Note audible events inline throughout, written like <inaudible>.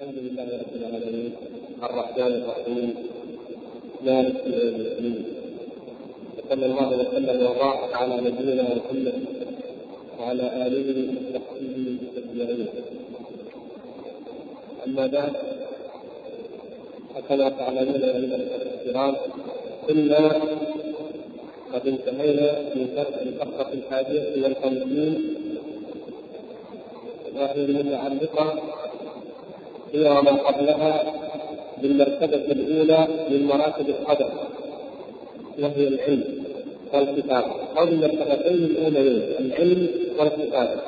الحمد لله رب العالمين الرحمن الرحيم مالك يوم الدين. وصلى الله وسلم وبارك على نبينا محمد وعلى آله وصحبه أجمعين. أما بعد فكما تعلمون ايها الكرام كنا قد انتهينا من شرح الفقرة الحادية والخمسين وهي المتعلقة هي وما قبلها بالمرتبة الأولى من مراتب القدر وهي العلم والكتابة. أو بالمرتبتين الأوليين العلم والكتابة.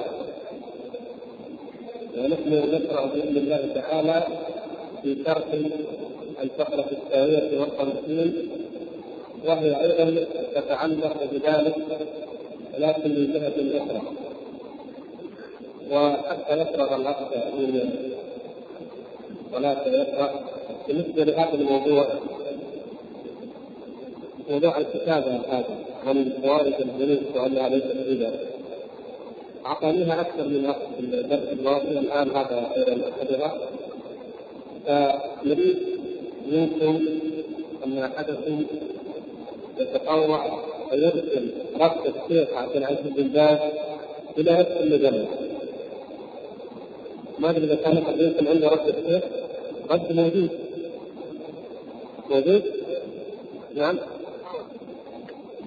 ونحن نقرأ بإذن الله تعالى في شرح الفقرة الثانية والخمسين وهي أيضا تتعلق بذلك لكن من جهة أخرى وحتى يفرغ الأخ من ولا يقرأ بالنسبة لهذا الموضوع موضوع الكتابة هذا عن خوارج الجنود وأنها ليست ربا أعطانيها أكثر من الدرس الماضي الآن هذا أيضا أحدها فنريد منكم أن أحدكم يتطوع ويرسل ربط الشيخ عبد العزيز بن باز إلى نفس المجلة ما أدري إذا كان يمكن عنده رد الشيخ. رد موجود موجود؟ نعم.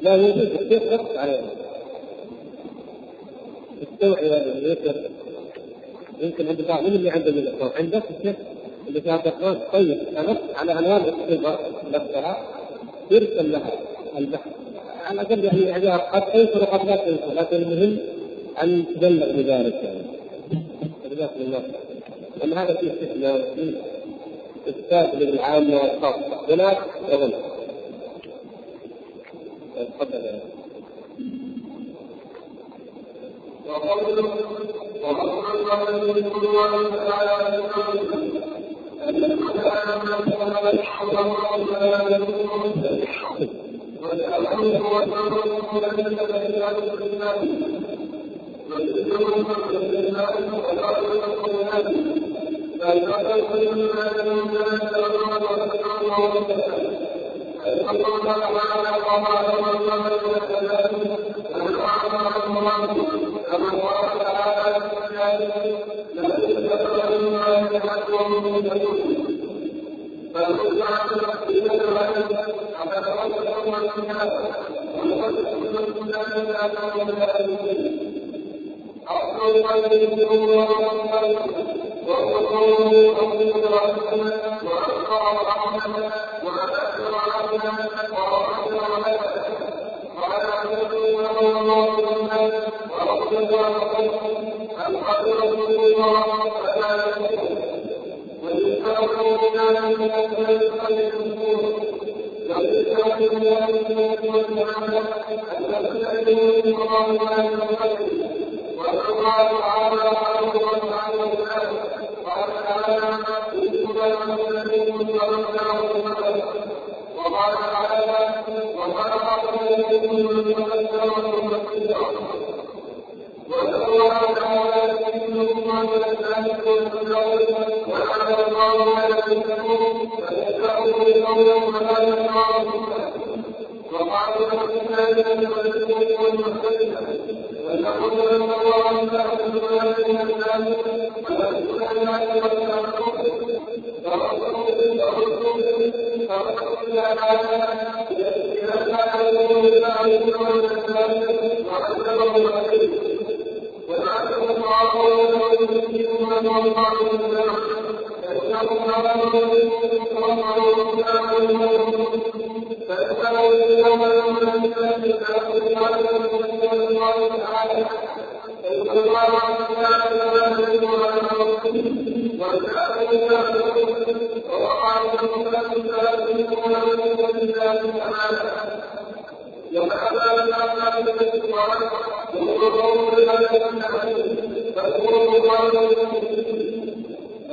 لا موجود الشيخ رد عليه التوعية الذكر. يمكن عند بعض من اللي عنده من الإخوان؟ عندك الشيخ اللي في عبد الرحمن طيب نص على عنوان الصيغه نفسها يرسل لها البحث. على الأقل يعني قد تنشر وقد لا تنشر لكن المهم أن تبلغ بذلك. يعني جزاكم الله لأن هذا فيه وفيه اثبات للعامة والخاصه هناك اظن تفضل. وأكثر رحمة قال أحمد وهو الله سبحانه وأفضل رحمة أحد رسول الله فلا يكون ويسأله كان من أسباب الخير الكفور ويسأله من أسباب والمعنى أن تسأله الله عن الخير وقال تعالى قال تعالى قال تعالى إنما الذين ظلموا وقال تعالى وخلق الذين ظلموا وقال تعالى إنهم من ذلك والكفار وعلى الله ما يكتبون فيدعوا قولا فلا يسمعون وقال تعالى من الذين والمحسنين ونقول ان الله يسال بذلك من الناس والتعقب فرسول الرسول فرسول تعالى اذا كان يقول بالمعروف والنسال وعلمه الخير وجعله الله ويمسكهم من الله بالله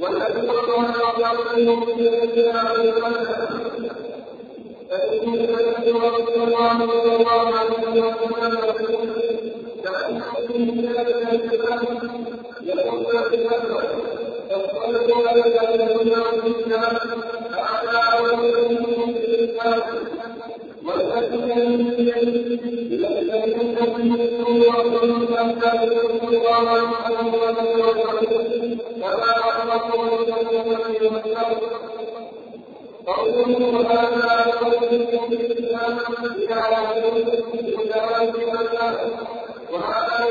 والذي قال عليهم في فإني سمعت رسول الله صلى الله عليه وسلم كأنه من الكتاب يقول بهذا فاصطلحوا على الإسلام الإسلام الذين من قوله هذا قول الإسلام إلى وهذا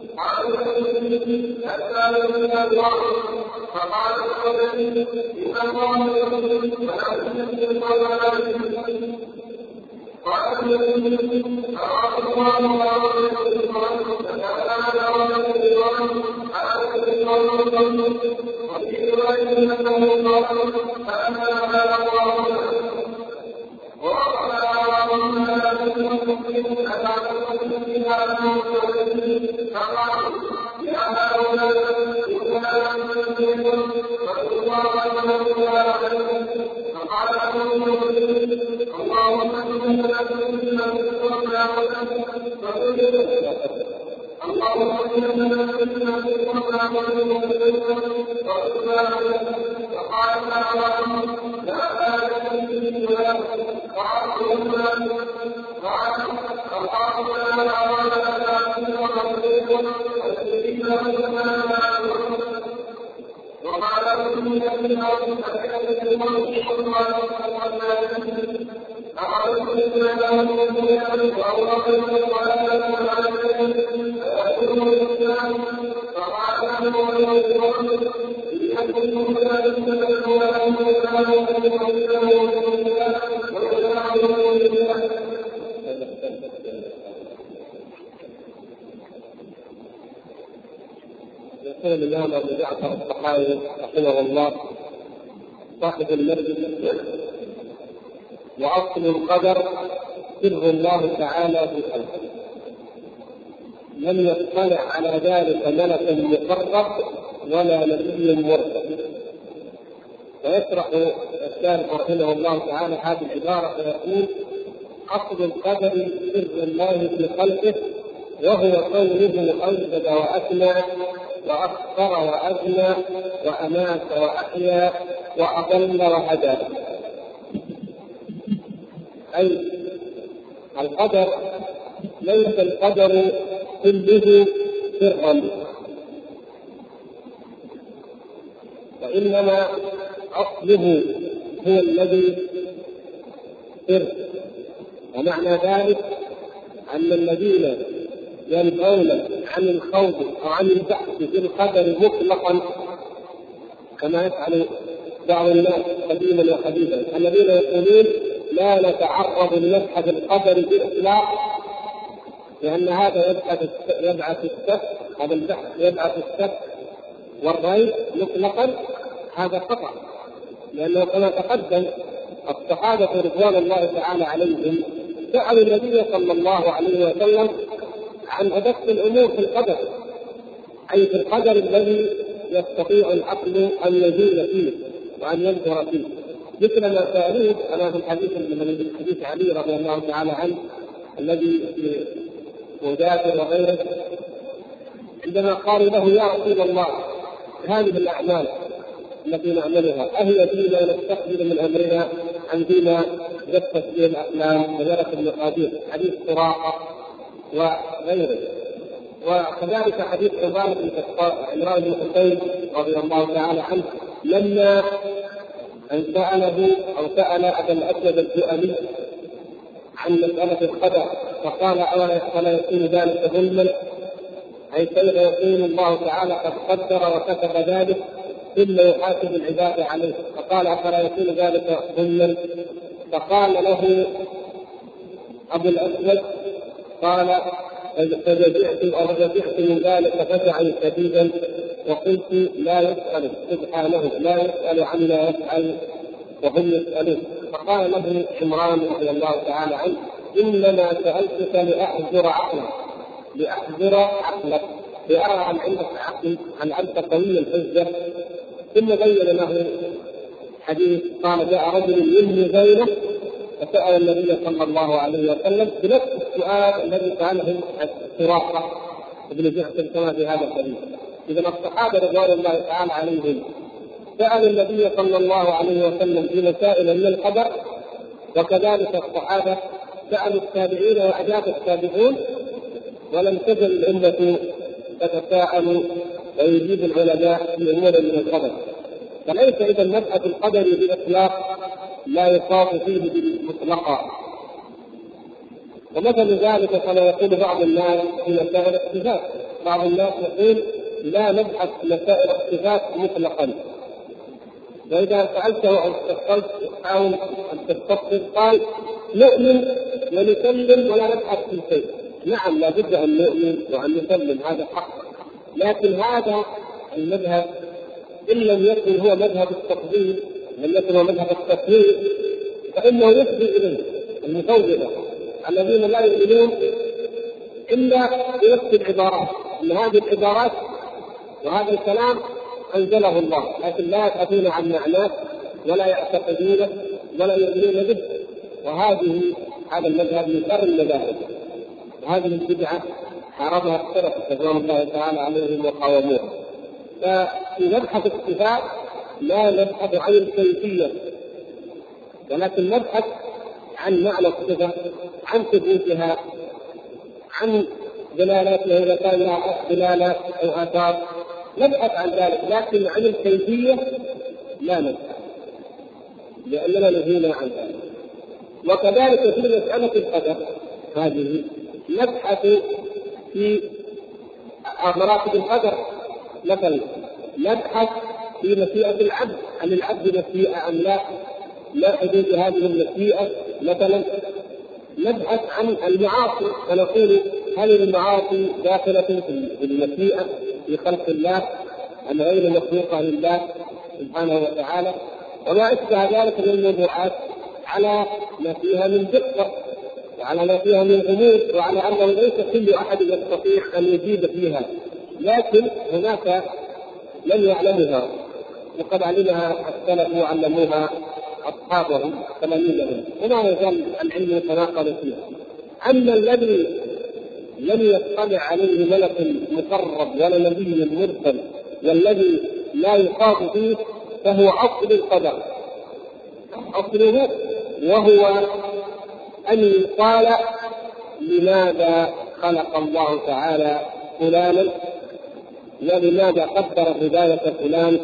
قال قال قال حتى يمنع الله فقال الصدري ان الله يقول فلا تنسوا قال النبي أراد الله ورسوله فكان ورسوله على الرجل وفي رواية أنه قال فأما على الله اللهم لا اللهم لا وقال ابن الذين أعوذ بالله من يقول الإمام أبو جعفر الصحابي رحمه الله صاحب المرجع واصل القدر سر الله تعالى في خلقه. لم يطلع على ذلك ملك مقرب ولا نبي مرسل. فيشرح الشارح رحمه الله تعالى هذه العبارة فيقول اصل القدر سر الله في خلقه وهو قوله اوجد وأثنى واخطر وأغنى وأمات وأحيا وأضل وهدى. اي القدر ليس القدر كله سرا. وإنما أصله هو الذي سر. ومعنى ذلك أن الذين ينهون عن الخوض أو عن البحث في القدر مطلقا كما يفعل بعض الناس قديما وحديثا الذين يقولون لا نتعرض لمبحث القدر بإطلاق لأن هذا يبعث يبعث الشك هذا البحث يبعث الشك والريب مطلقا هذا خطأ لأنه كما تقدم الصحابة رضوان الله تعالى عليهم سألوا النبي صلى الله عليه وسلم عن أدق الأمور في القدر أي في القدر الذي يستطيع العقل أن يزول فيه وأن ينظر فيه. مثل سألوه أنا في الحديث من حديث علي رضي الله تعالى عنه الذي في وجابر وغيره عندما قالوا له يا رسول الله هذه الأعمال التي نعملها أهي فيما نستقبل من أمرنا أم فيما جفت به الأقلام وجرت المقادير حديث سراقة وغيره. وكذلك حديث عمران بن عمران بن حسين رضي الله تعالى عنه لما أن سأله أو سأل أبا الأسود الدؤلي عن مسألة القدر فقال أولا يكون ذلك ظلما؟ أي كيف يقول الله تعالى قد قدر وكتب ذلك؟ ثم يحاسب العباد عليه فقال أفلا يكون ذلك ظلما؟ فقال له أبو الأسود قال فجزعت رجعت من ذلك فزعا شديدا وقلت لا يسأل سبحانه لا يسأل عما يفعل وهم يسألون. فقال له عمران رضي الله تعالى عنه إنما سألتك لأحذر عقلك لأحذر عقلك لأرى هل عندك عقل هل أنت قوي الحجة ثم بين له حديث قال جاء رجل مني زينه فسأل النبي صلى الله عليه وسلم بنفس السؤال الذي سأله سراقة بن جعفر كما في هذا الحديث. إذا الصحابة رضوان الله تعالى عليهم سألوا النبي صلى الله عليه وسلم في مسائل من القدر وكذلك الصحابة سألوا التابعين وأجاب التابعون ولم تزل الأمة تتساءل ويجيب العلماء في أمور من القدر فليس إذا مبحث القدر بإطلاق لا يخاف فيه مطلقا ومثل ذلك كما يقول بعض الناس في مسائل الاختفاء بعض الناس يقول لا نبحث مسائل الاختفاء مطلقا. واذا سألته أو استفصلت حاول ان تستفصل قال نؤمن ونسلم ولا نبحث في شيء. نعم لابد أن نؤمن وأن نسلم هذا حق. لكن هذا المذهب إن لم يكن هو مذهب التقدير لم يكن هو مذهب التكوين فإنه يفضي إليه المفوضة. الذين لا يؤمنون إلا بنفس العبارات. إن هذه العبارات وهذا الكلام أنزله الله لكن لا يبحثون عن معناه ولا يعتقدونه ولا يؤمنون به. وهذه هذا المذهب من شر المذاهب. وهذه البدعة حاربها السلف رضوان الله تعالى عليهم وقاوموها ففي مبحث الصفات لا نبحث عن الكيفية ولكن نبحث عن معنى الصفه عن ثبوتها عن دلالاتها إذا كان لها دلالات أو آثار. نبحث عن ذلك لكن عن الكيفية لا نبحث لأننا نهينا عن ذلك. وكذلك في مساله القدر هذه نبحث في مراتب القدر مثلا نبحث في مشيئة العبد هل العبد مشيئة أم لا؟ ما حدود هذه المشيئة مثلا نبحث عن المعاصي فنقول هل المعاصي داخلة في المشيئة في خلق الله غير مخلوقة لله سبحانه وتعالى. وما أشبه ذلك من الموضوعات على ما فيها من دقة وعلى ما فيها من غموض وعلى أنه ليس كل أحد يستطيع أن يجيب فيها. لكن هناك من يعلمها. وقد علمها السلف وعلموها أصحابهم تلاميذهم وما يزال العلم يتناقض فيها. أما الذي لم يطلع عليه ملك مقرب ولا نبي مرسل والذي لا يخاف فيه فهو اصل القدر. اصله وهو أن يقال لماذا خلق الله تعالى فلانا؟ ولماذا قدر هداية فلان؟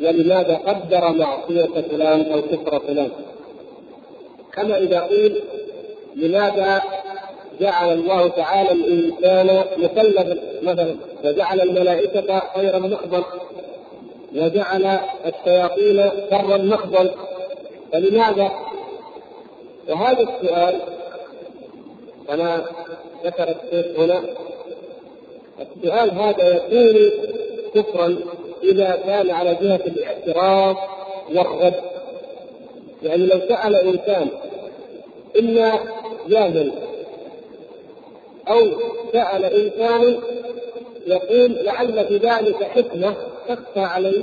ولماذا قدر معصية فلان أو كفر فلان؟ كما إذا قيل لماذا جعل الله تعالى الإنسان مكلفا مثلا وجعل الملائكة خيرا محضا وجعل الشياطين شرا محضا فلماذا؟ وهذا السؤال كما ذكر الشيخ هنا. السؤال هذا يكون كفرا إذا كان على جهة الاعتراف والرد. يعني لو سأل إنسان اما جاهل أو سأل إنسان يقول لعل في ذلك حكمة تخفى عليه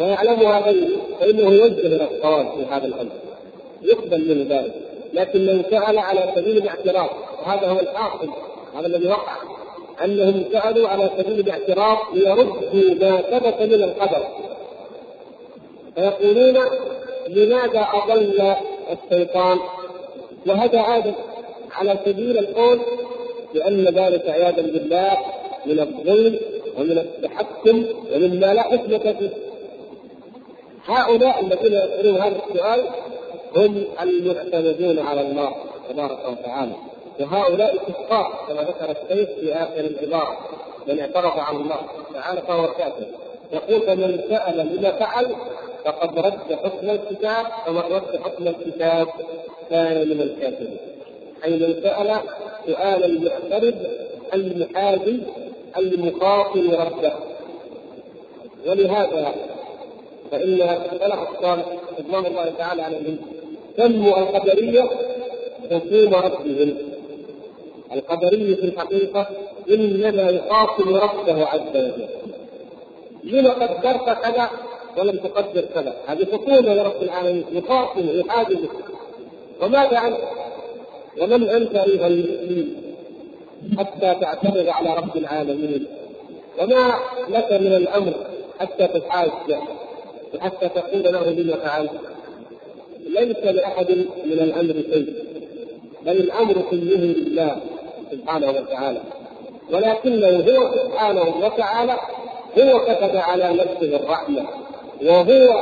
ويعلمها غيري فإنه يوجه إلى الصواب في هذا الأمر. يقبل منه ذلك. لكن لو سأل على سبيل الاعتراف وهذا هو الحاصل هذا الذي وقع أنهم سألوا على سبيل الاعتراف ليردوا ما ثبت من القدر فيقولون لماذا أضل الشيطان؟ وهذا آدم على سبيل القول لأن ذلك عياذا بالله من الظلم ومن التحكم ومما لا حكمة فيه. هؤلاء الذين يسألون هذا السؤال هم المعتمدون على الله تبارك وتعالى. وهؤلاء كفار كما ذكر الشيخ في آخر العبارة من اعترف على الله تعالى فهو كافر. يقول فمن سأل لما فعل فقد رد حكم الكتاب فمن رد حكم الكتاب كان من الكافرين. اي من سال سؤال المعترض المحاجي المخاطب ربه. ولهذا فإن السلف الصالح رضوان الله تعالى عليهم سموا القدرية خصوم ربهم. القدرية في الحقيقة إنما يخاصم ربه عز وجل. لما قدرت كذا ولم تقدر كذا؟ هذه خصومة لرب العالمين. يخاصم يحاجز وماذا عنك ومن أنت أيها المسلمين حتى تعترض على رب العالمين. وما لك من الأمر حتى تتحاج وحتى تقول له بما فعلت ليس لأحد من الأمر شيء بل الأمر كله لله سبحانه وتعالى. ولكنه هو سبحانه وتعالى هو كتب على نفسه الرحمة وهو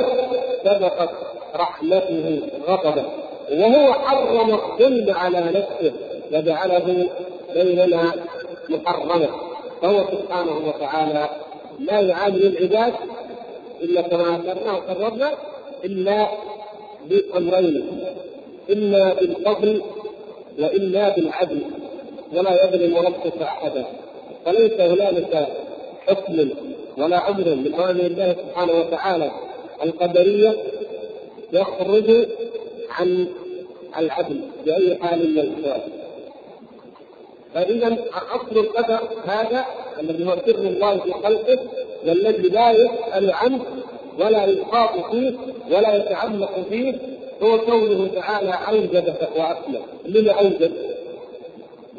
سبقت رحمته غضبه وهو حرم الظلم على نفسه وجعله بيننا محرما فهو سبحانه وتعالى لا يعامل العباد إلا كما أثرنا وقررنا إلا بامرين اما بالفضل واما بالعدل ولا يظلم ربك أحدا. فليس هنالك حكم ولا أمر من أوامر الله سبحانه وتعالى القدرية يخرج عن العدل بأي حال من الأحوال. فإذا أصل القدر هذا الذي هو سر الله في خلقه والذي لا يسأل عنه ولا يخاط فيه ولا يتعمق فيه هو قوله تعالى أوجد وأسلم لما أوجد؟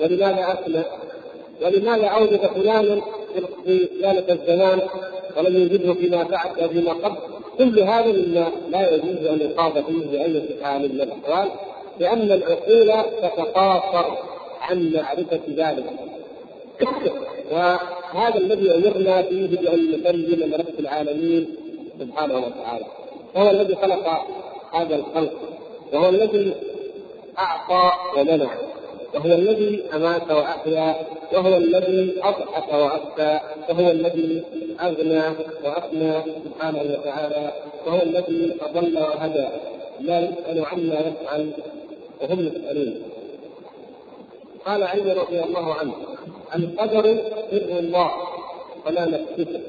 ولماذا أسلم ولماذا أوجد فلانا في ذلك الزمان ولم يوجده فيما بعد أو فيما قبل؟ كل هذا مما لا يجوز أن يخاض فيه بأي حال من الأحوال لأن العقول تتقاصر عن معرفة ذلك. وهذا الذي أمرنا فيه بأن نسلم لرب العالمين سبحانه وتعالى وهو الذي خلق هذا الخلق وهو الذي أعطى ومنع وهو الذي أمات واحيا وهو الذي أضحك وابكى وهو الذي أغنى واغنى سبحانه وتعالى وهو الذي أضل وهدى. لا يسأل عما يفعل وهم يسألون. قال علي رضي الله عنه القدر سر الله ولا نكتبه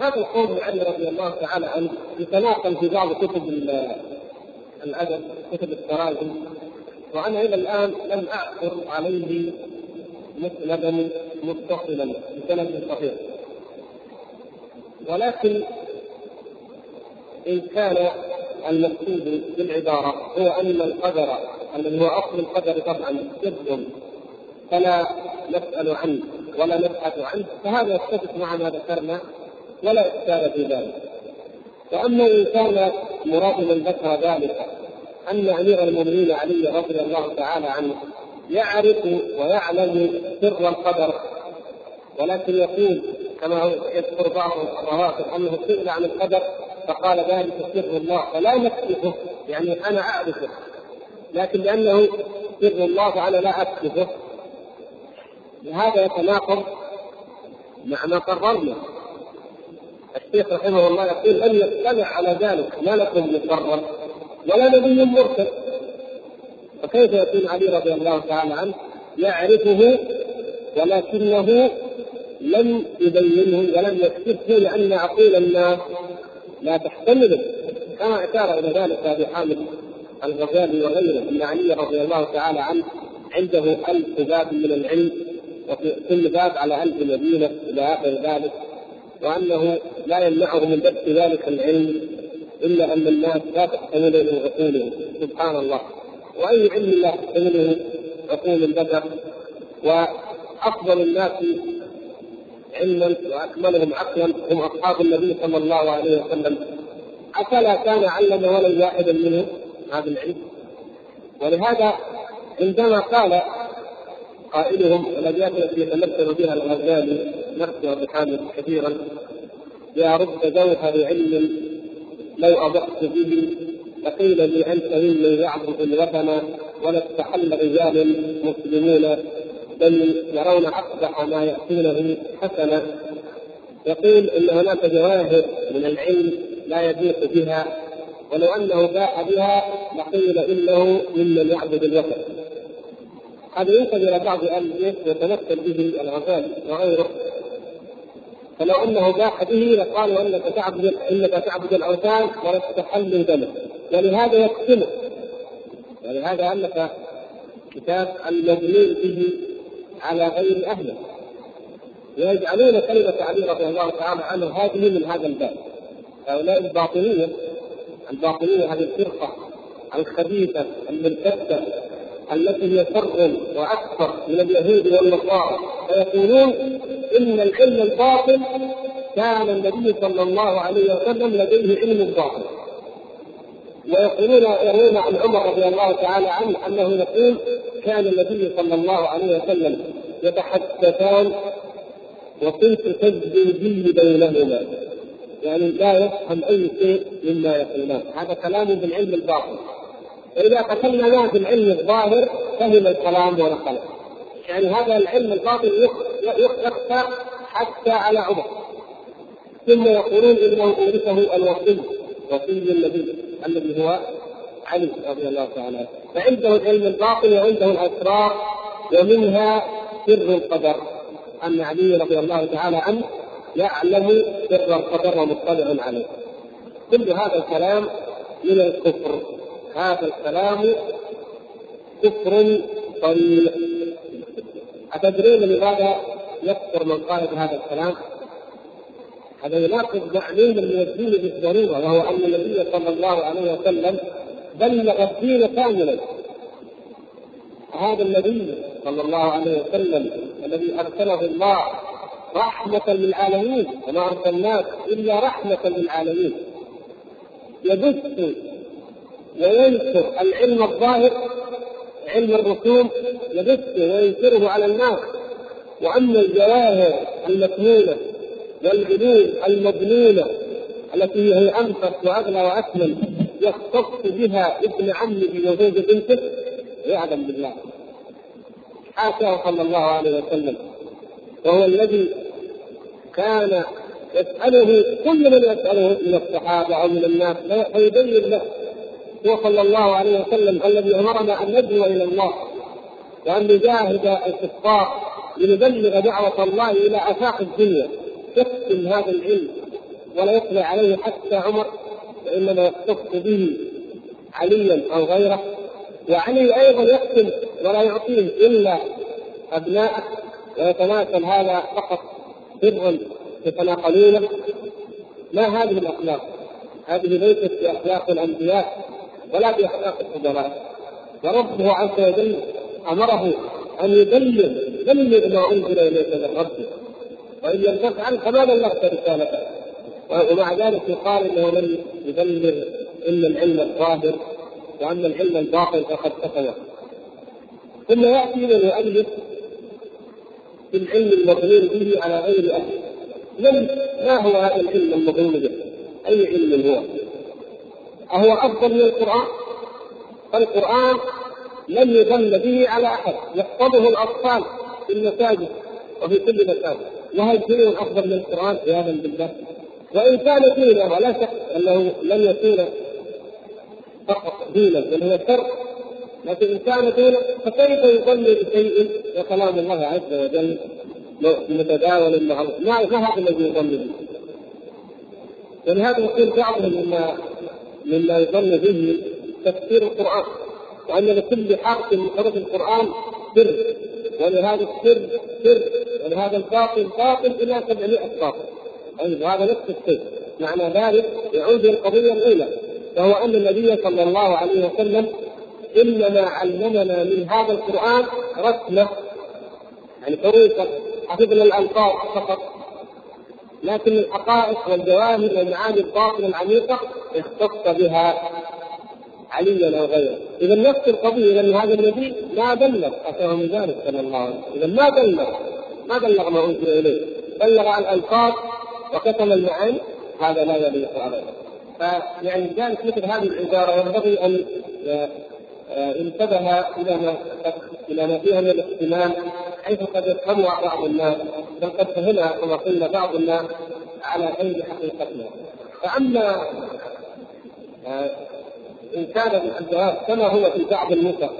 هذا القول من علي رضي الله تعالى عنه يتناقل في بعض كتب الأدب كتب التراجم وأنا إلى الآن لم أعثر عليه مسندا متصلا بسند صحيح. ولكن إن كان المقصود بالعبارة هو أن القدر الذي هو أصل القدر طبعا سر فلا نسأل عنه ولا نبحث عنه فهذا يتفق مع ما ذكرنا ولا إشكال في ذلك. واما إن كان مراد من ذكر ذلك أن أمير المؤمنين علي رضي الله تعالى عنه يعرف ويعلم سر القدر ولكن يقول كما يذكر بعض الرواتب أنه سئل عن القدر فقال ذلك سر الله فلا نكتفه يعني أنا أعرفه لكن لأنه سر الله فانا لا أكتفه. لهذا يتناقض مع ما قررنا. الشيخ رحمه الله يقول لم يطلع على ذلك ما لكم مقرر ولا نبي مرسل. فكيف يكون علي رضي الله تعالى عنه يعرفه ولكنه لم يبينه ولم يكتبه لأن عقول الناس لا تحتمله كما أشار إلى ذلك أبي حامد الغزالي وغيره أن علي رضي الله تعالى عنه عنده ألف باب من العلم وفي كل باب على ألف مدينة إلى آخر ذلك. وأنه لا يمنعه من بث ذلك العلم إلا أن الناس لا تحتمله عقولهم سبحان الله وأي علم لا تحتمله عقول البشر وأفضل الناس علما وأكملهم عقلا هم أصحاب النبي صلى الله عليه وسلم. أفلا كان علم ولد واحدا منهم هذا العلم؟ ولهذا عندما قال قائلهم التي يتمثل بها الغزالي نفسه بحامد كثيرا يا رب جوهر علم لو اضحت به. لقيل لي انت ممن يعبد الوثن ولا استحل رجال مسلمون بل يرون اقبح ما ياتونه حسنا. يقول إن هناك جواهر من العلم لا يضيق بها ولو أنه باع بها لقيل إنه ممن يعبد الوثن. هذا ينسب إلى بعض البيت يتمثل به الغزالي وغيره. فلو أنه باح به لقالوا إنك تعبد إنك تعبد الأوثان ولا تتحلل دمه ولهذا يقتله ولهذا ألف كتاب المبني به على غير اهله ويجعلون كلمة علي رضي الله تعالى عنه هذه من هذا الباب. هؤلاء الباطنية الباطنية هذه الفرقة الخبيثة المرتدة التي هي شر وأكثر من اليهود والنصارى. فيقولون إن العلم الباطل كان النبي صلى الله عليه وسلم لديه علم باطل. ويقولون يروون عن عمر رضي الله تعالى عنه أنه يقول كان النبي صلى الله عليه وسلم يتحدثان وكنت تجدي بينهما. يعني لا يفهم أي شيء مما يقولان هذا كلام بالعلم الباطن فاذا قتلنا في العلم الظاهر فهم الكلام ونقله يعني هذا العلم الباطن يخفى حتى على عمر. ثم يقولون إنه أورثه الوصي وصي النبي الذي هو علي رضي الله تعالى عنه. فعنده العلم الباطن وعنده الأسرار ومنها سر القدر. أن علي رضي الله تعالى عنه يعلم سر القدر ومطلع عليه. كل هذا الكلام من الكفر. هذا الكلام كفر صريح أتدرون لماذا يكفر من قال بهذا الكلام؟ هذا يناقض معلوم من الدين بالضروره وهو أن النبي صلى الله عليه وسلم بلغ الدين كاملا. هذا النبي صلى الله عليه وسلم الذي أرسله الله رحمة للعالمين وما أرسلناك إلا رحمة للعالمين. يبث وينشر العلم الظاهر علم الرسوم يبثه وينشره على الناس. وأما الجواهر المكنونة والعلوم المضمونة التي هي أنفس واغلى واكمل يختص بها ابن عمه وزوج بنته يعلم بالله. حاشاه صلى الله عليه وسلم. وهو الذي كان يسأله كل من يسأله من الصحابة أو من الناس فيبين له هو صلى الله عليه وسلم الذي أمرنا أن ندعو إلى الله وأن نجاهد الكفار لنبلغ دعوة الله إلى أفاق الدنيا. يختم هذا العلم ولا يطلع عليه حتى عمر وإنما يختص به عليا أو غيره. وعلي أيضا يختم ولا يعطيه إلا أبناءه ويتناسل هذا فقط سرا يتناقلونه. ما هذه الأخلاق؟ هذه ليست بأخلاق الأنبياء. ولا بأخلاق الفضلاء وربه عز وجل أمره أن يبلغ بلغ ما أنزل إليك من ربك. وإن لم تفعل فما بلغت رسالته. ومع ذلك يقال إنه لم يبلغ إلا العلم الظاهر وأن العلم الباطن فقد كفر. ثم يأتي من يؤلف في العلم المظنون به على غير اهله من ما هو هذا العلم المظنون به؟ أي علم هو؟ أهو أفضل من القرآن؟ القرآن لم يضل به على أحد. يحفظه الأطفال في المساجد وفي كل مكان. وهل شيء أفضل من القرآن؟ عياذا بالله؟ وإن كان دينا ولا شك أنه لم يكون فقط دينا بل هو شر. لكن إن كان دينا فكيف يضل بشيء؟ وكلام الله عز وجل متداول معروف. ما هذا الذي يضل به؟ ولهذا يقول بعضهم مما مما يظن به تفسير القرآن وأن لكل حرف من حروف القرآن سر ولهذا السر سر ولهذا الباطل باطل إلى 700 باطل أي هذا نفس الشيء معنى ذلك يعود إلى القضية الأولى وهو أن النبي صلى الله عليه وسلم إنما علمنا من هذا القرآن رسمة يعني حروفا حفظنا الألفاظ فقط. لكن الحقائق والجواهر والمعاني الباطنة العميقة اختص بها عليا أو غيره. إذا نفس القضية لأن هذا النبي ما بلغ أتاه من ذلك صلى الله عليه وسلم. إذا ما بلغ ما بلغ ما أنزل إليه. بلغ عن الألفاظ وكتم المعاني هذا لا يليق عليه. فيعني لذلك مثل هذه العبارة ينبغي أن آه، انتبه إلى ما إلى ما فيها من الاحتمال حيث قد يفهمها بعض الناس بل قد فهمها كما قلنا بعض الناس على غير حقيقتها فأما آه، إن كان الجواب كما هو في بعض النسخ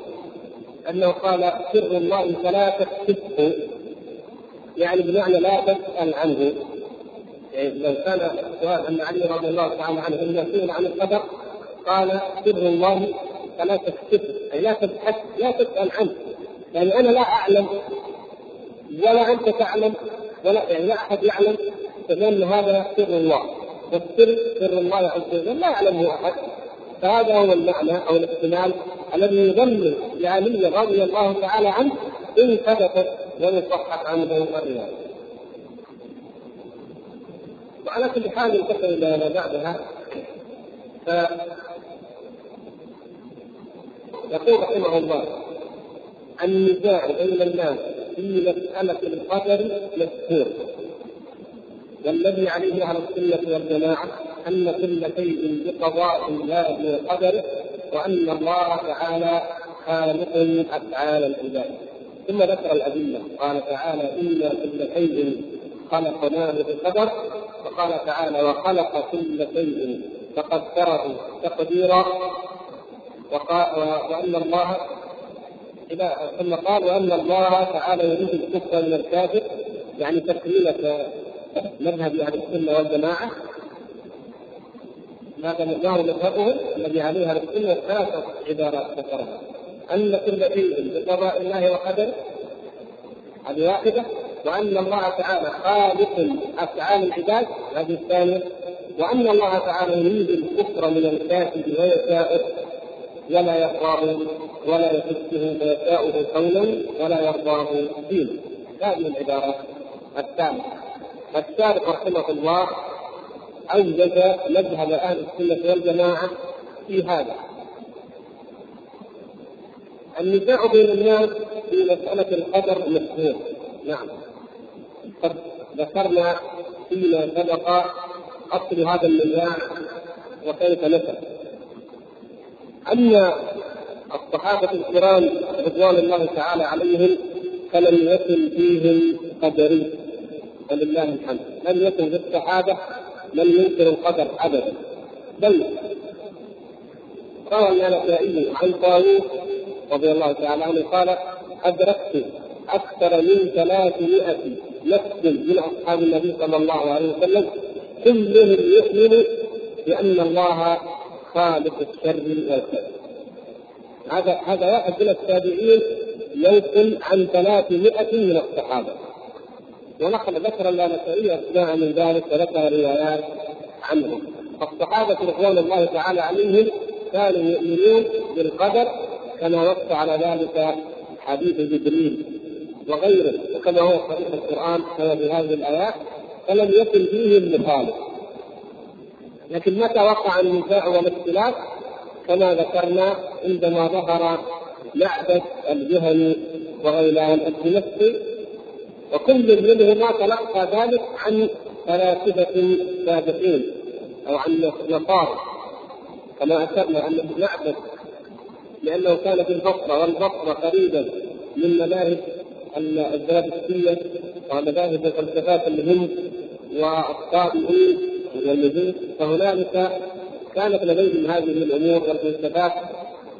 أنه قال سر الله فلا تكتبه يعني بمعنى لا تسأل عنه. يعني لو كان السؤال أن علي رضي الله تعالى عنه إنه يسأل عن القدر قال سر الله فلا تكتبه أي لا تبحث لا تسأل عنه. يعني أنا لا أعلم ولا أنت تعلم ولا يعني لا أحد يعلم لأن هذا سر الله. والسر سر الله عز وجل لا يعلمه أحد. فهذا هو المعنى أو الاحتمال الذي يضمن لعلي رضي الله تعالى عنه إن ثبتت ويصحح عنه الروايه. وعلى كل حال انتقل إلى ما بعدها. ف يقول رحمه الله النزاع بين الناس في مسألة القدر مشهور والذي عليه أهل السنة والجماعة أن كل شيء بقضاء الله وقدره وأن الله تعالى خالق أفعال العباد. ثم ذكر الأدلة قال تعالى إنا كل شيء خلقناه بقدر وقال تعالى وخلق كل شيء فقدره تقديرا وأن الله ثم قال وأن الله تعالى يريد الكفر من الكافر يعني تكملة مذهب أهل السنة والجماعة. هذا مقدار مذهبهم الذي عليه أهل السنة ثلاثة عبارات ذكرها. أن كل شيء بقضاء الله وقدره هذه واحدة وأن الله تعالى خالق أفعال العباد هذه الثانية وأن الله تعالى يريد الكفر من الكافر ويشاءه ولا يرضاه ولا يحسه فيشاءه قولا ولا يرضاه دينا. هذه العبارات الثالثة. الشارق رحمه الله اوجد مذهب أهل السنة والجماعة في هذا. النزاع بين الناس في مسألة القدر مشهور نعم. قد ذكرنا فيما سبق أصل هذا النزاع وكيف نشأ أما الصحابة الكرام رضوان الله تعالى عليهم فلم يكن فيهم قدري ولله الحمد. لم يكن في الصحابة من ينكر القدر أبدا. بل روى النسائي عن طاووس رضي الله تعالى عنه قال أدركت أكثر من ثلاثمائة نفس من أصحاب النبي صلى الله عليه وسلم. كلهم يؤمن بأن الله خالق الشر والخير هذا هذا واحد من التابعين ينقل عن 300 من الصحابة. ونقل ذكر النسائي اثناء من ذلك وذكر روايات عنهم. فالصحابة رضوان الله تعالى عليهم كانوا يؤمنون بالقدر كما نص على ذلك حديث جبريل وغيره. وكما هو صريح القرآن كما في هذه الآيات فلم يكن فيهم مخالف. لكن متى وقع النزاع والاختلاف؟ كما ذكرنا عندما ظهر لعبة الجهني وغيلان الدمشقي وكل منهما تلقى ذلك عن فلاسفة سابقين أو عن نصارى. كما أشرنا أن لعبة لأنه كان في البصرة والبصرة قريبا من مذاهب الزرادشتية ومذاهب الفلسفات الهند والطائيين والنجوم فهنالك كانت لديهم هذه الأمور والفلسفات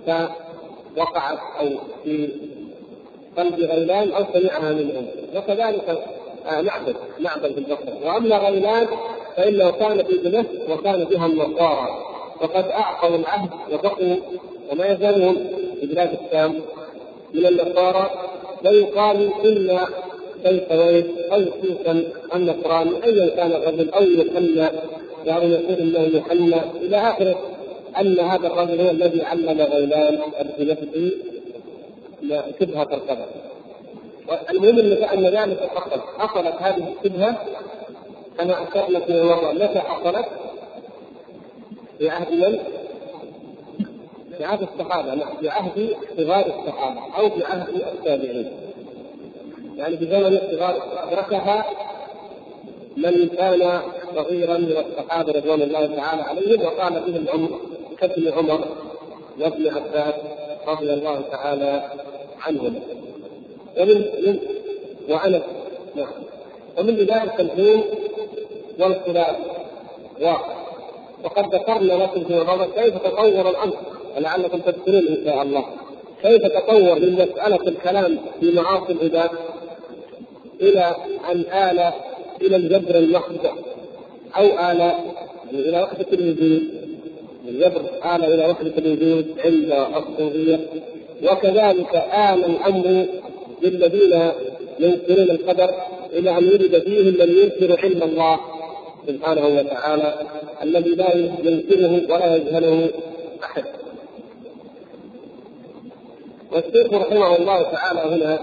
فوقعت أو في قلب غيلان أو سمعها منهم. وكذلك آه معبد معبد في البصره وأما غيلان فإنه كان في دمشق وكان بها النصارى. وقد أعطوا العهد وبقوا وما يزالون في بلاد الشام من النصارى. ويقال إن كيف أو خصوصا النصراني ايا كان الرجل أو يسمى أو يقول إنه يحنى إلى اخره أن هذا الرجل هو الذي علم غيلان بنفسه شبهة القدر. المهم أن ذلك حصل حصلت هذه الشبهة. كما اشرنا في المره متى حصلت؟ في عهد من؟ في عهد الصحابة. نعم في عهد صغار الصحابة أو في عهد التابعين. يعني في زمن الصغار ادركها من كان صغيرا من الصحابة رضوان الله تعالى عليهم وقال به العمر كابن عمر وابن عباس رضي الله تعالى عنهما ومن من وانس نعم. ومن ذلك الحين والخلاف واقع وقد ذكرنا لكم في مره كيف تطور الأمر. ولعلكم تذكرون إن شاء الله. كيف تطور من مسألة الكلام في معاصي العباد. إلى أن آل إلى الجبر المحض أو آل إلى وحده الوجود الجبر آل إلى وحده الوجود عند الصوفيه وكذلك آل الأمر للذين ينكرون القدر إلى أن ولد فيهم من ينكر علم الله سبحانه وتعالى الذي لا ينكره ولا يجهله أحد. والشيخ رحمه الله تعالى هنا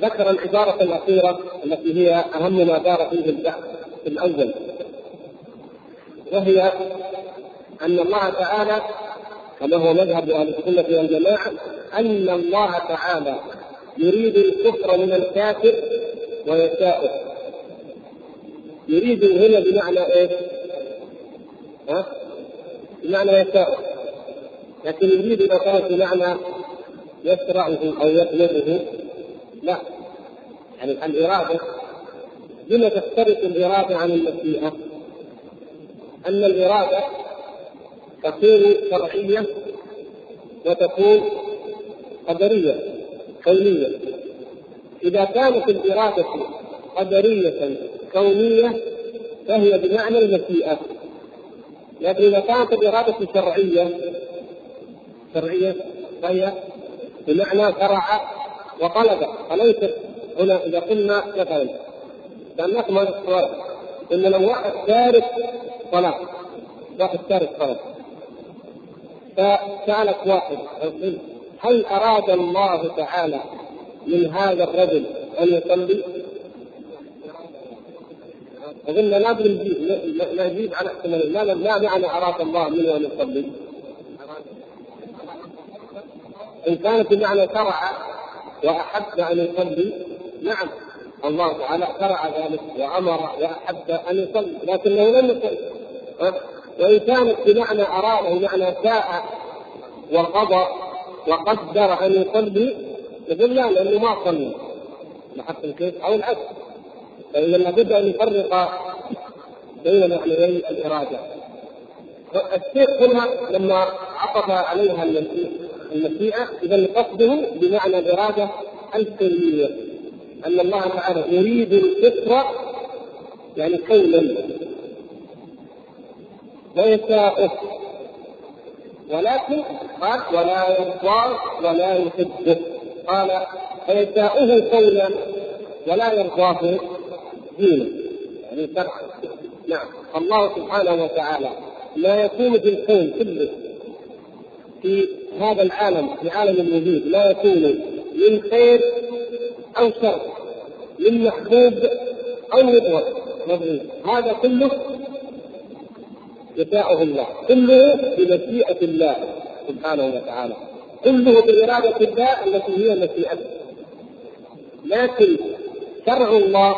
ذكر العبارة الأخيرة التي هي أهم ما دار فيه البحث في الأول وهي أن الله تعالى كما هو مذهب أهل السنة والجماعة أن الله تعالى يريد الكفر من الكافر ويشاؤه يريد هنا بمعنى إيش؟ ها؟ بمعنى يشاؤه لكن يريد اذا كانت بمعنى يشرعه أو يطلبه لا. يعني الاراده بما تختلف الإرادة عن المشيئه؟ أن الإرادة تكون شرعية وتكون قدرية كونية. إذا كانت الإرادة قدرية كونية فهي بمعنى المشيئه لكن إذا كانت الإرادة شرعية شرعية فهي بمعنى شرع وطلب فليست هنا إذا قلنا مثلا كان ما السؤال إن لو واحد تارك صلاة واحد تارك صلاة فسألك واحد هل أراد الله تعالى من هذا الرجل أن يصلي؟ فقلنا لا نجيب على احتمال لا لا معنى أراد الله منه أن يصلي إن كانت بمعنى شرع وأحب أن يصلي؟ نعم. الله تعالى شرع ذلك وأمر وأحب أن يصلي لكنه لم يصلي. وإن كانت بمعنى أراد بمعنى شاء وقضى وقدر أن يصلي يقول لا لأنه ما صلى لاحظتم كيف؟ أو العكس. فإذا لابد أن نفرق بين معنيي الإرادة. الشيخ هنا لما عطف عليها المشيئه إذا قصده بمعنى الاراده الكونيه أن الله تعالى يريد الفطره يعني كونا ويشاءه ولكن قال ولا يرضى ولا يحبه قال فيشاؤه كونا ولا يرضاه دينا. يعني شرعا. نعم. الله سبحانه وتعالى ما يكون في الكون كله. في هذا العالم في عالم الوجود لا يكون من خير أو شر من محبوب أو مضغط هذا كله يشاءه الله كله بمشيئة الله سبحانه وتعالى. كله بإرادة الله التي هي مشيئته. لكن شرع الله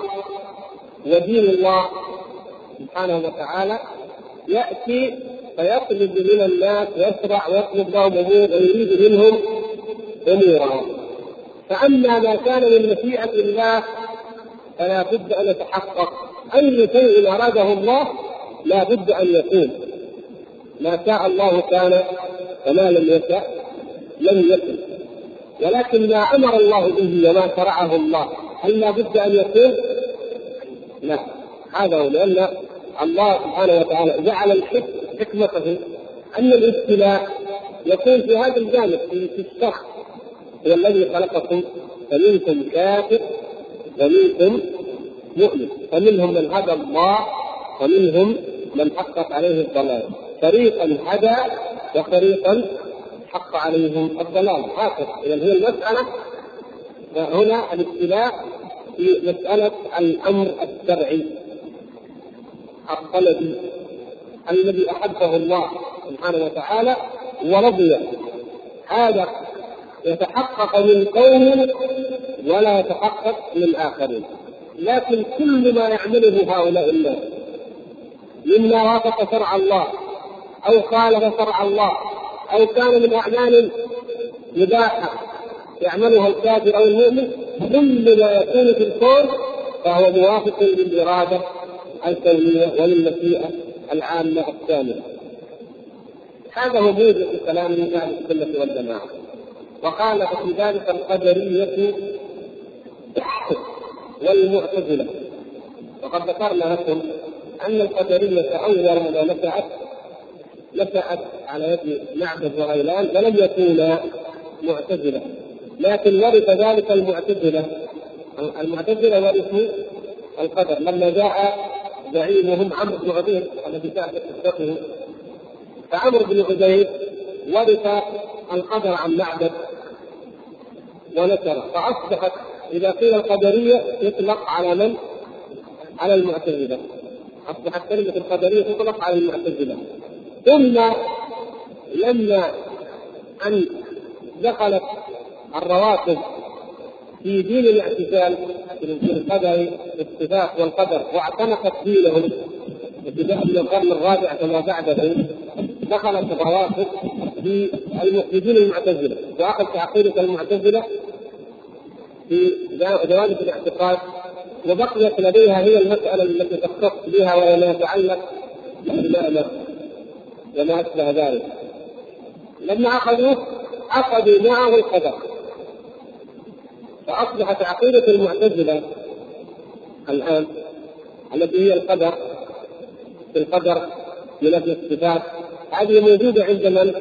ودين الله سبحانه وتعالى يأتي فيطلب من الناس ويشرع ويطلب لهم امور ويريد منهم امورهم فأما ما كان من مشيئة الله فلا بد أن يتحقق. أي شيء أراده الله لا بد أن يكون ما شاء الله كان وما لم يشاء لم يكن ولكن ما أمر الله به وما شرعه الله هل لا بد أن يكون؟ لا. هذا هو لأن الله سبحانه وتعالى جعل الحكم حكمته أن الابتلاء يكون في هذا الجانب في, الشخص هو الذي خلقكم فمنكم كافر ومنكم مؤمن فمنهم من هدى الله ومنهم من حقت عليه الضلال. فريقا هدى وفريقا حق عليهم الضلال. هكذا اذا هي المسألة هنا الابتلاء في مسألة الأمر الشرعي الطلبي. الذي أحبه الله سبحانه وتعالى ورضي. هذا يتحقق من قوم ولا يتحقق من آخرين. لكن كل ما يعمله هؤلاء الناس مما وافق شرع الله أو خالف شرع الله أو كان من أعمال مباحة يعملها الكافر أو المؤمن كل ما يكون في الكون فهو موافق للإرادة الكونية وللمشيئة العامة الكاملة هذا هو موجب كلام أهل السنة والجماعة. وقال في ذلك القدرية <coughs> والمعتزلة. وقد ذكرنا لكم أن القدرية أول ما نشأت نشأت على يد معبد وغيلان فلم يكونا معتزلة. لكن ورث ذلك المعتزلة. المعتزلة ورثوا القدر. لما جاء زعيمهم عمرو بن عبيد الذي كانت قصته فعمرو بن عبيد ورث القدر عن معبد ونشره فأصبحت إذا قيل القدرية يطلق على من؟ على المعتزلة. أصبحت كلمة القدرية تطلق على المعتزلة. ثم لما أن دخلت الرواتب في دين الاعتزال في القدر الاتفاق والقدر. واعتنقت دينهم ابتداء من القرن الرابع كما بعده دخلت الروافض في المخرجين المعتزلة. واخذ عقيده المعتزله في جوانب الاعتقاد. وبقيت لديها هي المسألة التي تختص بها وما يتعلق بالمعنى وما أشبه ذلك. لما أخذوه أخذوا معه القدر. فأصبحت عقيدة المعتزلة الآن التي هي القدر في القدر من أجل الصفات. هذه موجودة عند من؟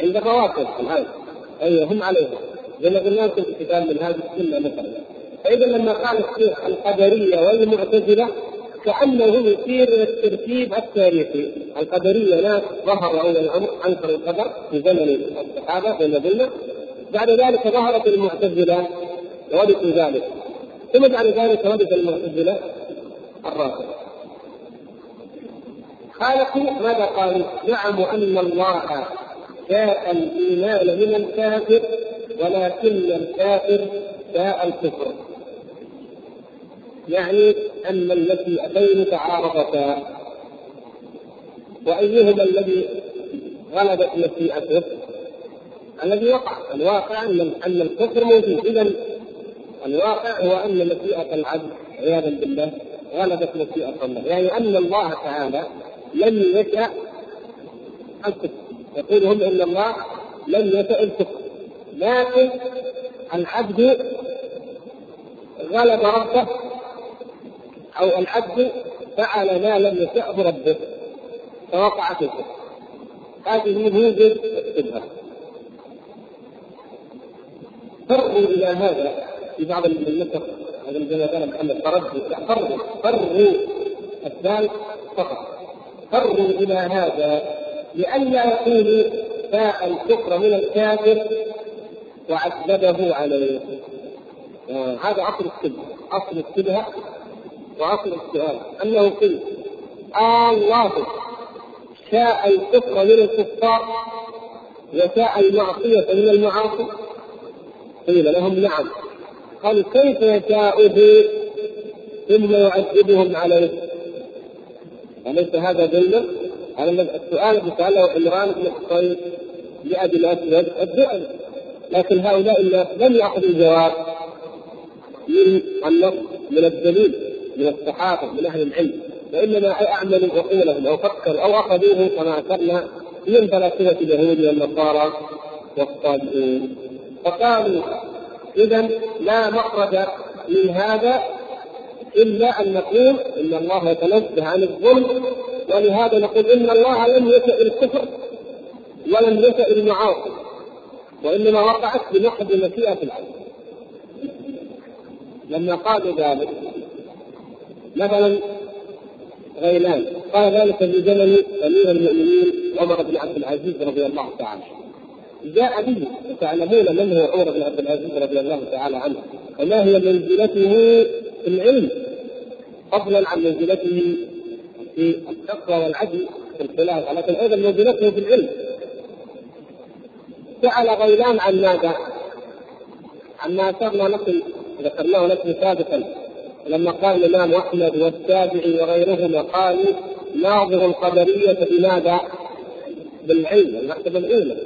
عند الروافض الآن. أيوه هم عليها. زي ما قلنا في كتاب من هذه السنة مثلا. فإذا لما قال الشيخ القدرية والمعتزلة كأنه يشير إلى الترتيب التاريخي. القدرية ناس ظهروا اول الامر انكروا القدر في زمن الصحابة زي ما قلنا بعد ذلك ظهرت المعتزلة ورثوا ذلك. ثم بعد ذلك ورث المعتزلة الرافضة. خالقوا ماذا قالوا؟ زعموا أن الله شاء الإيمان من الكافر ولكن الكافر شاء الكفر. يعني أن المشيئتين تعارضتا وأيهما الذي غلبت مشيئته الذي وقع. الواقع أن الكفر موجود اذا الواقع هو أن مشيئة العبد عياذا بالله غلبت مشيئة الله. يعني أن الله تعالى لم يشأ الكفر يقول هم إن الله لم يشأ الكفر لكن العبد غلب ربه أو العبد فعل ما لم يشأه ربه فوقع في الكفر هذه موجب الشبهه فروا إلى هذا في بعض النسخ هذا قال محمد فرد فروا فروا الثالث فقط. فروا إلى هذا لئلا يقولوا باء الكفر من الكافر وعذبه عليه. آه هذا اصل الشبهه اصل الشبهه واصل السؤال. أنه قيل آه الله شاء الكفر من الكفار وشاء المعصية من المعاصي. قيل لهم نعم. قال كيف يشاؤه ثم يعذبهم عليه. أليس هذا ظلما؟ هذا السؤال الذي سأله عمران بن حصين لأبي الأسود الدؤل لكن هؤلاء الناس لم يأخذوا الجواب من النص من الدليل من الصحابة من أهل العلم. وإنما أعملوا عقولهم أو فكروا أو أخذوه كما ذكرنا من فلاسفة اليهود والنصارى والصابئين. فقالوا إذا لا مخرج من هذا إلا أن نقول إن الله يتنزه عن الظلم ولهذا نقول إن الله لم يشا الكفر ولم يشا المعاصي وإنما وقعت بمحض مشيئة العبد. لما قالوا ذلك مثلا غيلان قال ذلك في زمن أمير المؤمنين عمر بن عبد العزيز رضي الله تعالى جاء به وتعلمون من هو عمر بن عبد العزيز رضي الله تعالى عنه. وما هي منزلته في العلم؟ فضلا عن منزلته في التقوى والعدل في الخلافه لكن أيضا منزلته في العلم. سال غيلان عن ماذا؟ عما اثرنا نقل ذكرناه لكم سابقا. لما قال الإمام أحمد والتابعي وغيرهما قالوا ناظر القدرية بماذا؟ بالعلم المكتبه الاولى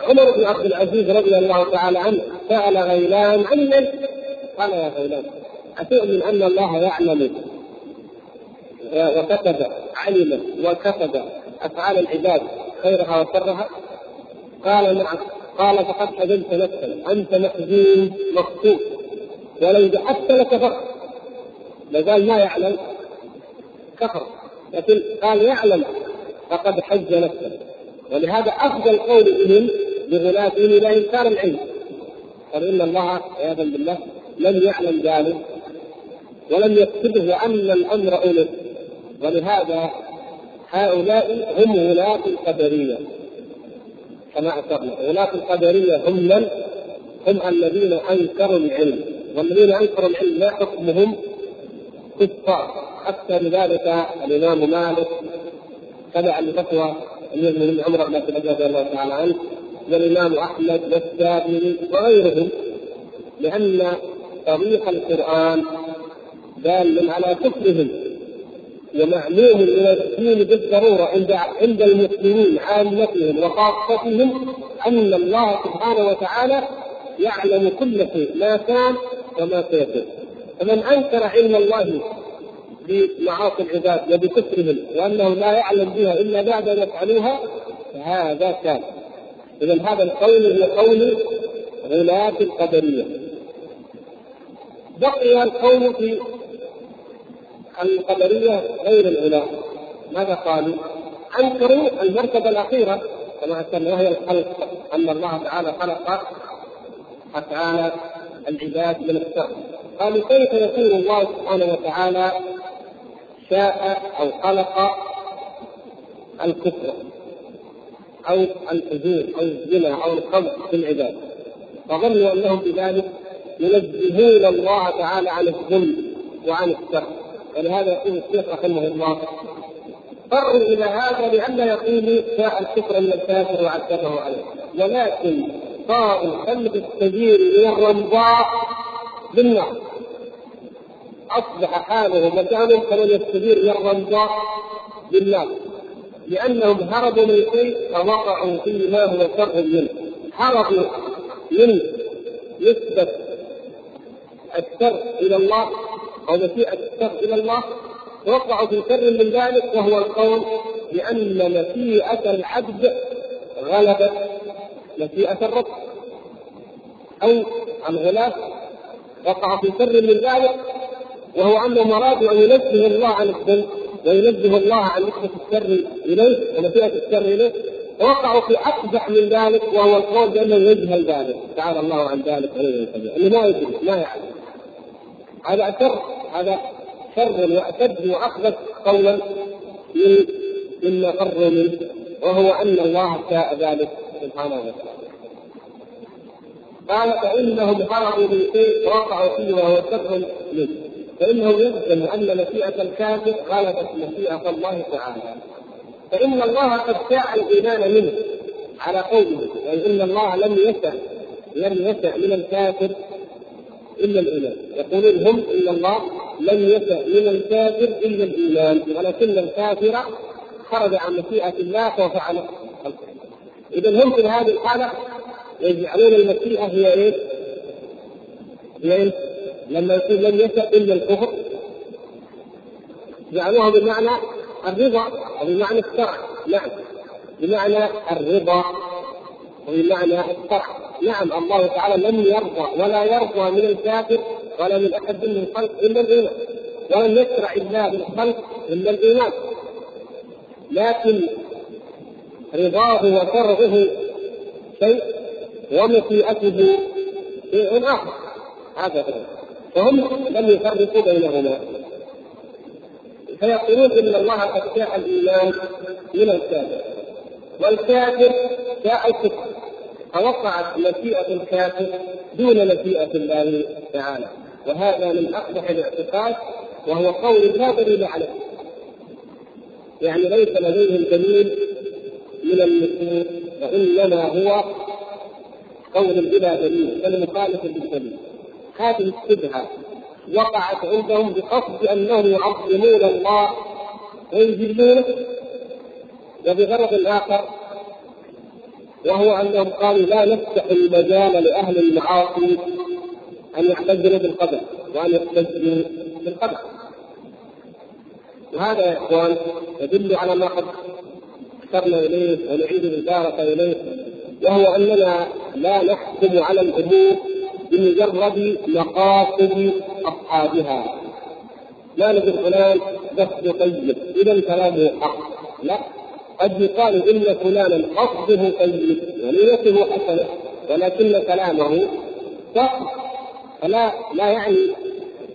عمر بن عبد العزيز رضي الله تعالى عنه سأل غيلان عن العلم قال يا غيلان أتؤمن أن الله يعلم؟ وكتب علم وكتب أفعال العباد خيرها وشرها؟ قال نعم. قال فقد حزنت نفسا أنت محزون مخطوط ولو بحثت لكفرت لازال ما يعلم؟ كفر لكن قال يعلم فقد حج نفسه. ولهذا أفضل قول بهم بغلاتهم إلى انكار العلم. قال إن الله عياذا بالله لم يعلم ذلك ولم يكتبه وان الأمر الف ولهذا هؤلاء هم ولاة القدرية. كما أشرنا ولاة القدرية هم من؟ هم الذين أنكروا العلم. والذين أنكروا العلم ما حكمهم كفار. أكثر ذلك الإمام مالك. تبع الفتوى أمير المؤمنين عمر بن عبد الله تعالى عنه. والإمام أحمد والشافعي وغيرهم لأن طريق القرآن دال على كفرهم ومعلوم من الدين بالضرورة عند عند المسلمين عامتهم وخاصتهم أن الله سبحانه وتعالى يعلم كل شيء ما كان وما سيكون فمن أنكر علم الله بمعاصي العباد وبكفرهم وأنه لا يعلم بها إلا بعد أن يفعلوها فهذا كان إذا هذا القول هو قول غلاة القدرية بقي القول في القدرية غير العلماء ماذا قالوا؟ أنكروا المرتبة الأخيرة كما ذكرنا وهي الخلق أن الله تعالى خلق أفعال العباد من الشر قالوا كيف يكون الله سبحانه وتعالى شاء أو خلق الكفر؟ أو الفجور أو الزنا أو الخمر في العباد. فظنوا أنهم بذلك ينزهون الله تعالى عن الظلم وعن الشر ولهذا يقول الشيخ رحمه الله فروا إلى هذا لئلا يقولوا شاء الكفر من الكافر وعذبه عليه. ولكن صاروا خلق السبيل إلى الرمضاء بالنار أصبح حاله مكانهم كمن يستدير إلى الرمضاء بالنار لأنهم هربوا من شيء فوقعوا فيه ما هو شر منه. هربوا من نسبه الشر إلى الله أو مشيئه الشر إلى الله وقعوا في شر من ذلك وهو القول بأن مشيئه العبد غلبت مشيئه الرب. أو الغلاف وقع في شر من ذلك وهو انهم ارادوا أن ينزه الله عن الذنب. وينزه الله عن نسبه الشر إليه ومشيئه الشر إليه. وقعوا في اقبح من ذلك وهو القول بانه يجهل ذلك تعالى الله عن ذلك كبير اللي ما يدري ما يعلم هذا شر هذا شر واشد واخبث قولا مما قروا منه وهو أن الله شاء ذلك سبحانه وتعالى. قال فإنهم هربوا من شيء وقعوا فيه وهو شر منه. فإنه يلزم أن مشيئه الكافر غلبت مشيئه الله تعالى فإن الله قد شاء الإيمان منه على قوله يعني إن الله لم يشأ لم يشأ من الكافر إلا الإيمان يقولون هم إن الله لم يشأ من الكافر إلا الإيمان ولكن الكافر خرج عن مشيئه الله وفعل اذا هم في هذه الحالة يجعلون المشيئه هي إيش؟ هي إيش؟ لما يقول لم يشأ إلا الكفر. جعلوها بمعنى الرضا وبمعنى الشرع نعم. بمعنى الرضا وبمعنى الشرع نعم الله تعالى لم يرضى ولا يرضى من الكافر ولا من أحد من الخلق إلا الإيمان. ولم يشرع الله بالخلق إلا الإيمان. لكن رضاه وشرعه شيء ومشيئته شيء آخر. هذا هو. فهم لم يفرقوا بينهما. فيقولون إن الله قد شاء الإيمان من الكافر والكافر شاء الكفر. فوقعت مشيئة الكافر دون مشيئة الله تعالى. وهذا من أقبح الاعتقاد وهو قول لا دليل عليه. يعني ليس لديهم دليل من النصوص وإنما هو قول بلا دليل بل مخالف للدليل. هذه الشبهه وقعت عندهم بقصد أنهم يعظمون الله. ويجلونه وبغرض اخر وهو أنهم قالوا لا نفتح المجال لأهل المعاصي أن يعتذروا بالقدر وأن يعتذروا بالقدر. وهذا يا إخوان يدل على ما قد اشرنا إليه ونعيد الاشاره إليه وهو أننا لا نحكم على الأمور بمجرد مقاصد أصحابها. لا نقول فلان قصده طيب. إذا كلامه حق. لا. قد يقال إن فلانا قصده طيب. ونيته حسنة. ولكن كلامه صح. فلا لا يعني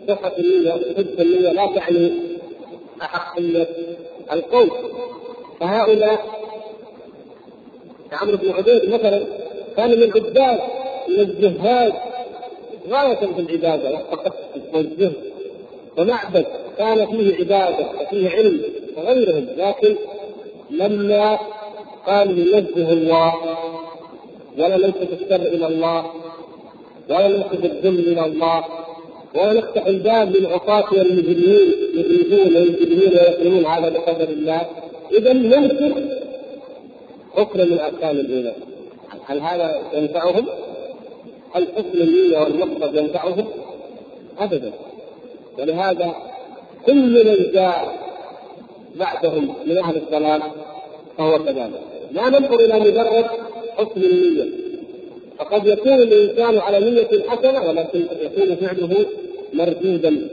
صحة النية صدق النية لا تعني أحقية القول. فهؤلاء عمرو بن عبيد مثلا كان من عباد من الزهاد غاية في العبادة ومعبد كان فيه عبادة وفيه علم وغيرهم لكن لما قالوا ينزه الله ولا ننسب الشر إلى الله ولا ننسب الذل إلى الله ولا نفتح الباب للعصاة والمجرمين يغربون ويجرمون ويكرمون هذا بقدر الله. اذا ننكر ركن من أركان الايمان هل هذا ينفعهم؟ هل حسن النية والمقصد ينفعهم؟ ابدا. ولهذا كل من جاء بعدهم من أهل الضلال فهو كذلك. لا ننظر إلى مجرد حسن النية. فقد يكون الإنسان على نية حسنة ولكن يكون فعله مردودا.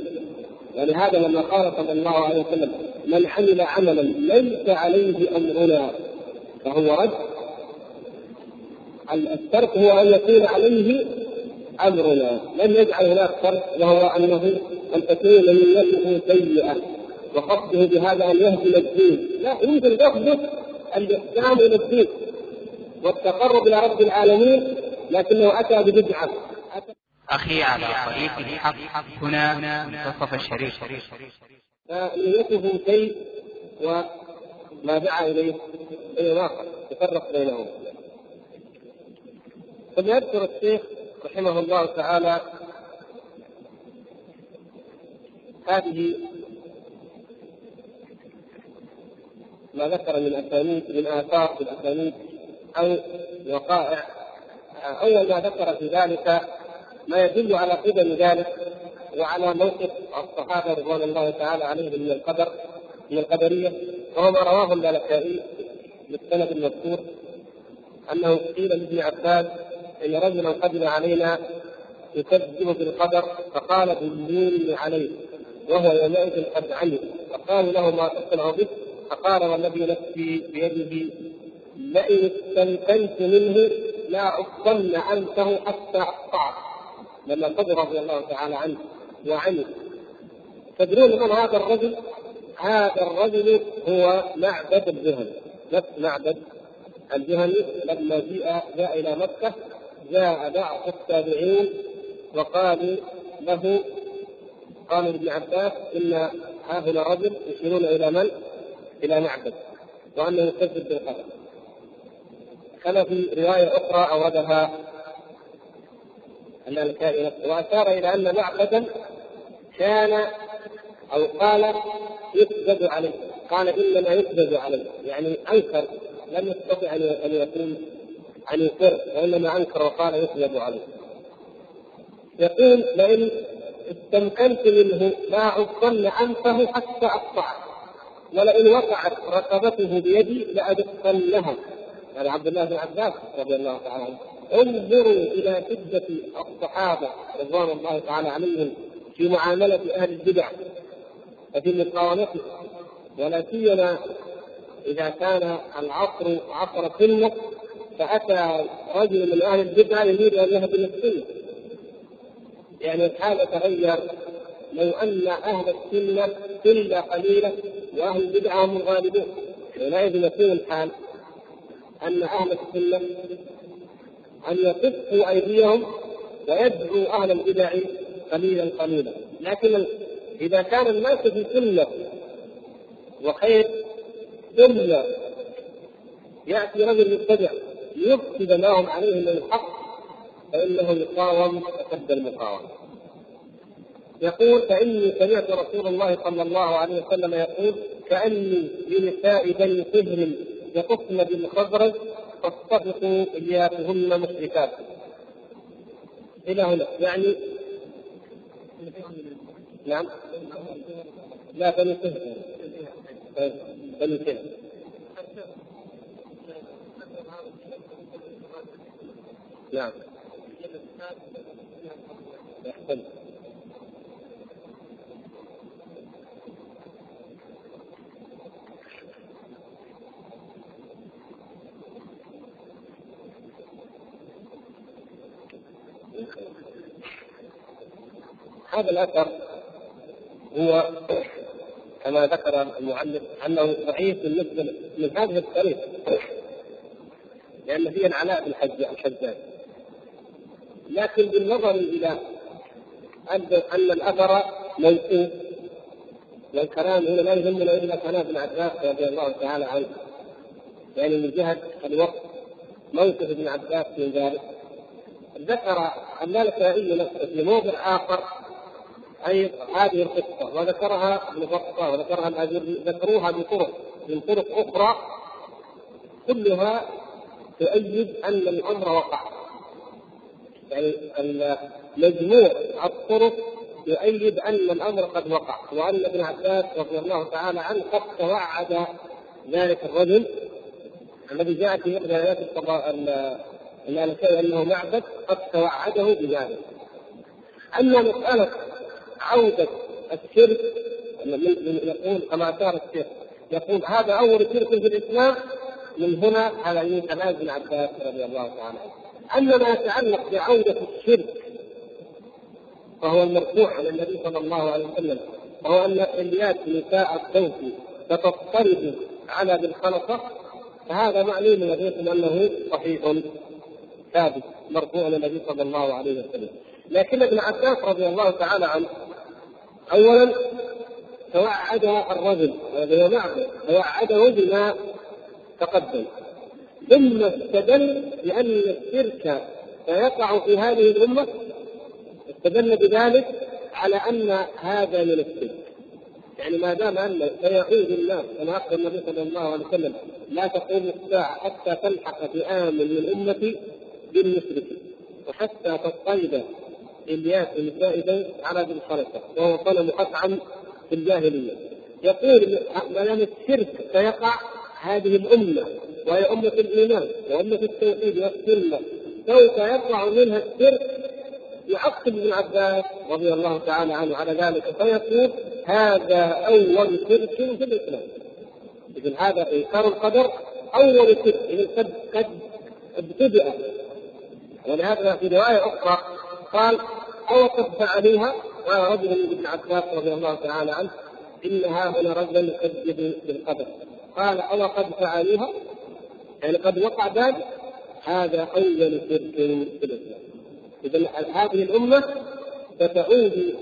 ولهذا لما قال صلى الله عليه وسلم من عمل عملا ليس عليه أمرنا فهو رد الترك هو أن يكون عليه أمرنا. لم يجعل هناك ترك وهو أنه أن تكون نيته سيئة وقصده بهذا أن يهدم الدين. لا يمكن قصده الاحسان إلى الدين والتقرب إلى رب العالمين لكنه أتى ببدعة. أخي على طريق الحق هنا منتصف الشريف. فنيته شيء وما دعا إليه شيء اخر يفرق بينهم ثم يذكر الشيخ رحمه الله تعالى هذه ما ذكر من اسانيد من اثار في الاسانيد أو وقائع. أول ما ذكر في ذلك ما يدل على قدم ذلك وعلى موقف الصحابة رضوان الله تعالى عليهم من القدر من القدرية. وهو ما رواه اللالكائي بالسند المذكور أنه قيل لابن عباس إن رجلا قدم علينا يكذب بالقدر فقال دلوني عليه وهو يومئذ قد علم. فقالوا له ما تصنع به؟ فقال والذي نفسي بيده لئن استمكنت منه لا أفضل أنفه حتى أقطعه. لما قدر رضي الله تعالى عنه وعنه. تدرون من هذا الرجل؟ هذا الرجل هو معبد الجهني نفس معبد الجهني لما جاء جاء إلى مكة جاء بعض التابعين وقالوا له قالوا لابن عباس إن ها هنا رجل يشيرون إلى من؟ إلى معبد وأنه يكذب بالقدر كما في رواية أخرى أوردها اللالكائي نفسه وأشار إلى أن معبدا كان أو قال يكذب عليه قال إنما يكذب عليه يعني أنكر لم يستطع أن يكون ان يقر وانما أنكر وقال يكذب عليه. يقول لئن استمكنت منه لا أفضل أنفه حتى أقطعه ولئن وقعت رقبته بيدي لأدخلنها هذا عبد الله بن عباس رضي الله تعالى عنه انظروا إلى شدة الصحابة رضوان الله تعالى عليهم في معاملة أهل البدع وفي مقاومته ولا سيما إذا كان العصر عصر السنة فأتى رجل من أهل البدع يريد أن يهدم السنة. يعني الحال تغير. لو أن أهل السنة قله قليلة وأهل البدعه هم الغالبون حينئذ يكون الحال أن أهل السنة أن يكفوا أيديهم ويدعوا أهل البدع قليلا قليلا. لكن إذا كان الناس في سنة وخير ثم يأتي رجل مبتدع ليفسد ما هم عليه من الحق فإنه يقاوم أشد المقاومة. يقول فإني سمعت رسول الله صلى الله عليه وسلم يقول كاني لنساء بني صهر يقفن بالخزرج فاستبقوا إياكهن مشركات. إلى هنا يعني نعم لا بني صهر بني صهر نعم. هذا الأثر هو كما ذكر المعلم أنه ضعيف بالنسبة من هذه الطريق لأن فيه العلاء بن الحجاج. لكن بالنظر إلى أن الأثر موقوف والكلام هنا لا يهمنا إلا كلام ابن عباس رضي الله تعالى عنه. يعني من جهة الوقت موقف ابن عباس من ذلك. ذكر اللالكائي نفسه في موضع آخر أي هذه القصة وذكرها ابن بطة وذكرها ذكروها بطرق من طرق أخرى كلها تؤيد أن الأمر وقع. يعني مجموع الطرق يؤيد ان الامر قد وقع وأن ابن عباس رضي الله تعالى عنه قد توعد ذلك الرجل الذي جاء في احدى آيات المالكيه أنه معبد قد توعده بذلك. أما مسألة عودة الشرك يقول كما أشار الشيخ يقول هذا أول شرك في الإسلام من هنا على يمين ابن عباس رضي الله تعالى عنه. أما ما يتعلق بعودة الشرك فهو المرفوع عن النبي صلى الله عليه وسلم وهو أن اليات نساء الصوت ستضطرب على بالخلقه فهذا معلوم لديكم أنه صحيح ثابت مرفوع عن النبي صلى الله عليه وسلم. لكن ابن عباس رضي الله تعالى عنه اولا توعد الرجل الذي هو توعده بما تقدم. ثم استدل بأن الشرك سيقع في هذه الأمة. استدل بذلك على أن هذا من الشرك. يعني ما دام أن سيعود الناس كما اخبر النبي صلى الله عليه وسلم لا تقوم الساعة حتى تلحق فئام من امتي بالمشركين وحتى تضطرب إلياس الزائدا على ذي الخلقه وهو صنم اطعم في الجاهلية. يقول ما دام الشرك سيقع هذه الأمة. وهي أمة الإيمان وامه التوحيد والسنة سوف يقع منها الشرك يعقب ابن عباس رضي الله تعالى عنه على ذلك فيقول هذا أول شرك في الإسلام. اذا هذا إنكار القدر أول شرك قد قد ابتدأ. ولهذا في رواية أخرى قال أو قد فعلوها قال رجل من ابن عباس رضي الله تعالى عنه ها هنا رجلا يكذب بالقدر. قال أو قد فعلوها يعني قد وقع ذلك هذا أول شرك في الإسلام. اذا هذه الأمة ستعود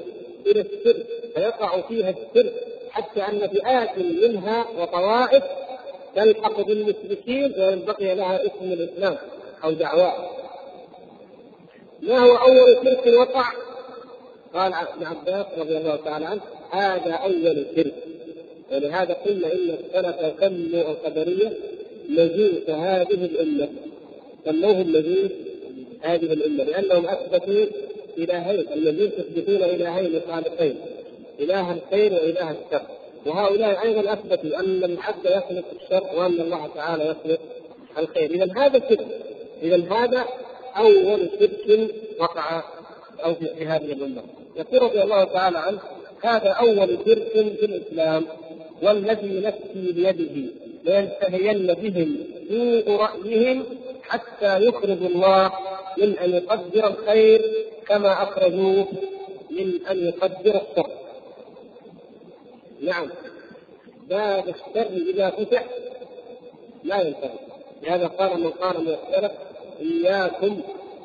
إلى الشرك فيقع فيها الشرك حتى أن فئات منها وطوائف تلحق بالمشركين وإن بقي لها اسم الإسلام أو دعواه ما هو أول شرك وقع؟ قال ابن عباس رضي الله تعالى عنه هذا أول شرك ولهذا قلنا إن السلف سموا القدريه مجوس هذه الامه سموهم مجوس هذه الامه لأنهم اثبتوا إلهين المجوس يثبتون إلهين خالقين إله الخير وإله الشر. وهؤلاء أيضا أثبتوا أن العبد يخلق الشر وأن الله تعالى يخلق الخير. اذا هذا الشرك اذا هذا أول شرك وقع أو في هذه الامه يقول رضي الله تعالى عنه هذا أول شرك في الإسلام والذي نفسي بيده. لينتهين بهم سوء رأيهم حتى يخرج الله من أن يقدر الخير كما اخرجوه من أن يقدر الشر. نعم. باب الشر إذا فتح لا ينتهي. لهذا قال من قال من السلف إياكم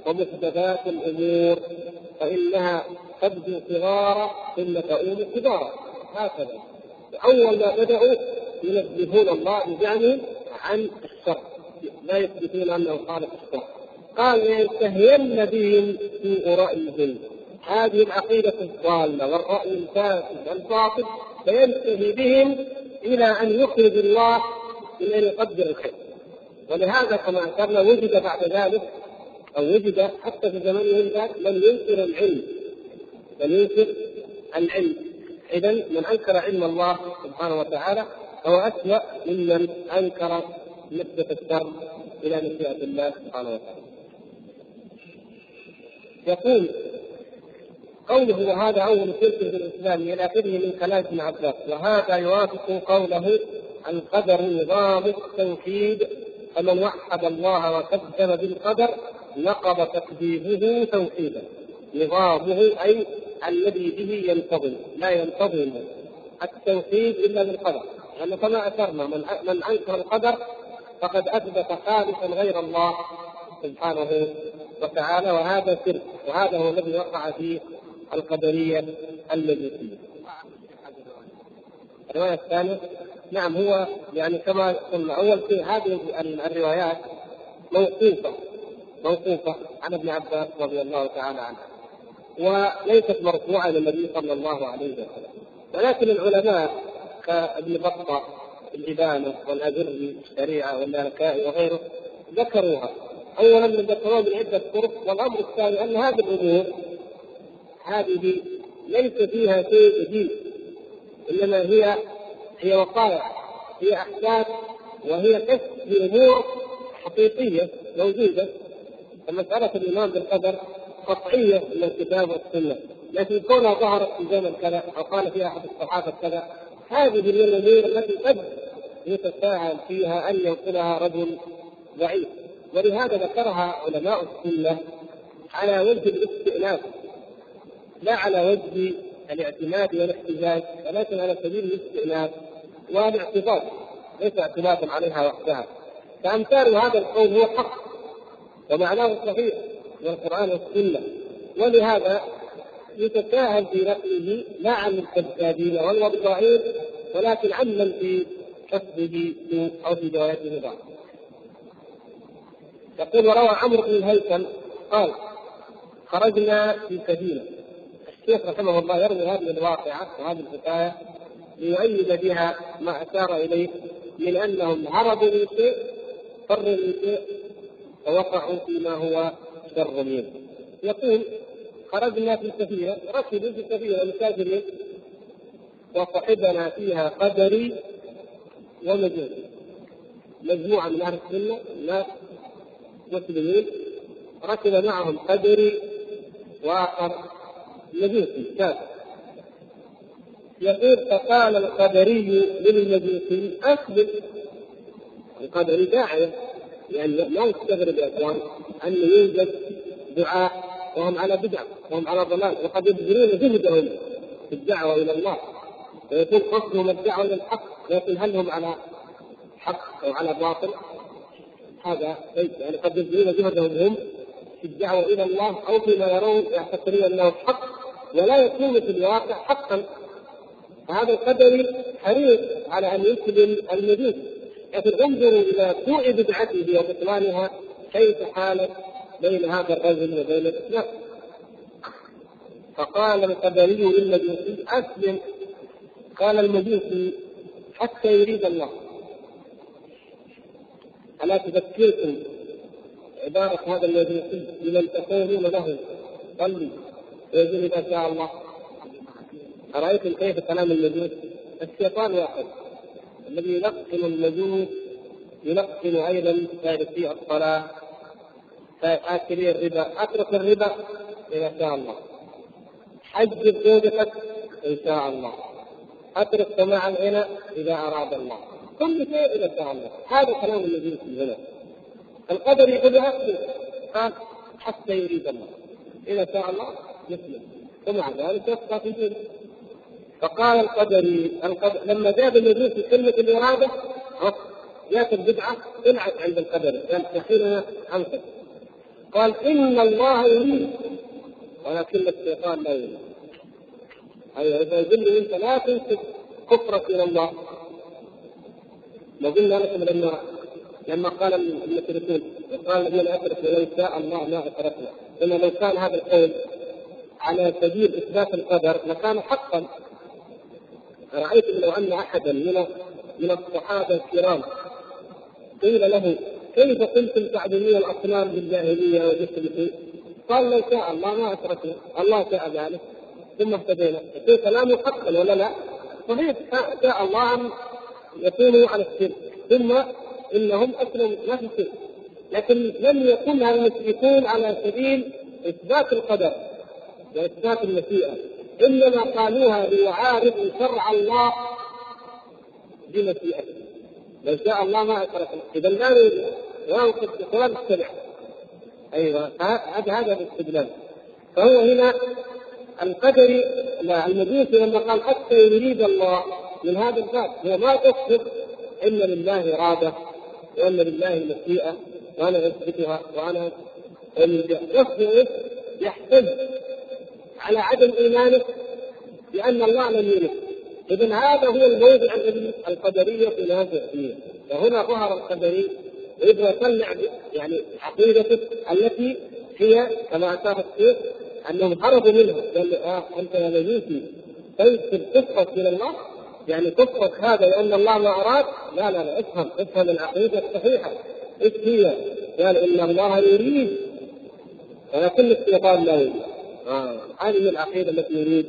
ومحدثات الأمور فإنها تبدو صغارا ثم تؤول كبارا هكذا. أول ما بدأوا ينزهون الله بزعمهم عن الشر. لا يثبتون أنه خالق الشر. قال ينتهين بهم سوء رايهم هذه العقيدة الضالة والرأي الفاسد الباطل فينتهي بهم إلى أن يخرج الله من أن يقدر الخير ولهذا كما ذكرنا وجد بعد ذلك أو وجد حتى في زمنهم ذاك من ينكر العلم. من ينكر العلم. اذا من أنكر علم الله سبحانه وتعالى فهو أسوأ ممن أنكر نسبه الشر إلى مشيئه الله سبحانه وتعالى. يقول قوله وهذا اول شرك في الإسلام إلى اخره من كلام ابن عباس وهذا يوافق قوله القدر نظام التوحيد فمن وحد الله وكذب بالقدر نقض تكذيبه توحيدا. نظامه أي الذي به ينتظم لا ينتظم التوحيد إلا بالقدر. لأنه كما أثرنا من من أنكر القدر فقد أثبت خالقا غير الله سبحانه وتعالى وهذا سر وهذا هو الذي وقع في القدرية المجوسيه. الرواية الثانية نعم هو يعني كما قلنا أول شيء هذه الروايات موقوفة موقوفة عن ابن عباس رضي الله تعالى عنه وليست مرفوعة إلى النبي صلى الله عليه وسلم ولكن العلماء كابن بطة الإبانة والأذري الشريعة واللالكائي وغيره ذكروها. أولا من ذكروها من عدة طرق والأمر الثاني أن هذه الأمور هذه ليس فيها شيء جديد إنما هي هي وقائع هي أحداث وهي كشف لأمور حقيقية موجودة. فمسألة الإيمان بالقدر قطعية من الكتاب والسنة. لكن كونها ظهرت في زمن كذا أو قال فيها أحد الصحابة كذا هذه من الأمور التي قد يتساهل فيها أن ينقلها رجل ضعيف. ولهذا ذكرها علماء السنة على وجه الاستئناف لا على وجه الاعتماد والاحتجاج ولكن على سبيل الاستئناف والاعتقاد ليس اعتمادا عليها وحدها. فأمثال هذا القول هو حق ومعناه صحيح من القران والسنة. ولهذا يتساهل في نقله لا عن الكذابين والوضائين ولكن عمن في كسبه أو في روايته ضعف. يقول وروى عمرو بن الهيثم قال خرجنا في سفينه الشيخ رحمه الله يروي هذه الواقعة وهذه الحكاية ليؤيد بها ما أشار إليه من أنهم هربوا من شيء فروا من شيء فوقعوا فيما هو شر منه. يقول خرجنا في السفينة ركبوا في السفينة مسافرين وصحبنا فيها قدري ومجوسي مجموعة من أهل السنة ناس مسلمين ركب معهم قدري وآخر مجوسي كافر يقول فقال القدري للمجوسي اسلم القدري داعية يعني ما يستغرب يا اخوان أن يوجد دعاء وهم على بدعه وهم على ضلال. وقد يبذلون جهدهم في الدعوة إلى الله. ويكون قصدهم الدعوة إلى الحق. لكن هل هم على حق أو على باطل؟ هذا ليس يعني قد يبذلون جهدهم هم في الدعوة إلى الله أو فيما يرون يعتقدون أنه حق ولا يكون في الواقع حقا. فهذا القدري حريص على أن يسلم المجوس لكن انظروا إلى سوء بدعته وبطلانها كيف حالت بين هذا الرجل وبين الاسلام فقال القدري للمجوسي أسلم. قال المجوسي حتى يريد الله. ألا تذكركم عبارة هذا المجوسي لمن تقولون له. صلي. ويقول إذا شاء الله. أرأيتم كيف كلام المجوس؟ الشيطان واحد الذي يلقن المجوس يلقن أيضا تاركي الصلاة. آكلي الربا أترك الربا إذا شاء الله. حجب زوجتك إن شاء الله. أترك سماع الغنى إذا أراد الله. كل شيء إذا شاء الله. هذا كلام المجوس هنا. القدر يقول أسلم قال حتى يريد الله. إذا شاء الله يسلم. ومع ذلك يبقى في دينه فقال القدري القدر لما جاب النجوم في كلمة الإرادة جاءت البدعة طلعت عند القدر. قال تحيلنا عنك قال إن الله يريد ولكن الشيطان لا يريد. أيوه إذا يقول أنت لا تنسب كفرك إلى الله قلنا لكم لما لما قال المشركون وقال الذين أشركوا لو شاء الله ما أشركنا. قلنا لو كان هذا القول على سبيل إثبات القدر لكان حقا. رايتم لو أن احدا من من الصحابة الكرام قيل له كيف كنتم تعبدون الأصنام بالجاهلية وتشركوا؟ قال لو شاء الله ما أشركنا، الله شاء ذلك. ثم اهتدينا، يكون كلامه حقا ولا لا؟ صحيح. شاء الله أن يكونوا على الشرك، ثم إنهم اسلموا ما في شرك، لكن لم يكن المشركون على سبيل إثبات القدر وإثبات المشيئة، إنما قالوها ليعارضوا شرع الله بمشيئته. لو شاء الله ما اشركنا، اذا لا نريد ولا نتبع. أيوه هذا هذا الاستدلال. فهو هنا القدري لا المجوسي لما قال حتى يريد الله من هذا الباب هو ما تصدق إن لله إرادة وإن لله مشيئه وأنا أثبتها وأنا يحتج على عدم إيمانه بأن الله لم يرد اذا هذا هو الموضع الذي القدرية تنازع فيه وهنا ظهر القدري ويبغى يطلع يعني عقيدته التي هي كما اشار الشيخ أنهم هربوا منها. قال آه أنت يا مجوسي تنسب كفرك إلى الله؟ يعني كفرك هذا لأن الله ما أراد؟ لا لا لا افهم افهم العقيدة الصحيحة. إيش هي؟ قال إن الله يريد. ولكن الشيطان لا يريد. آه. هذه العقيدة التي يريد.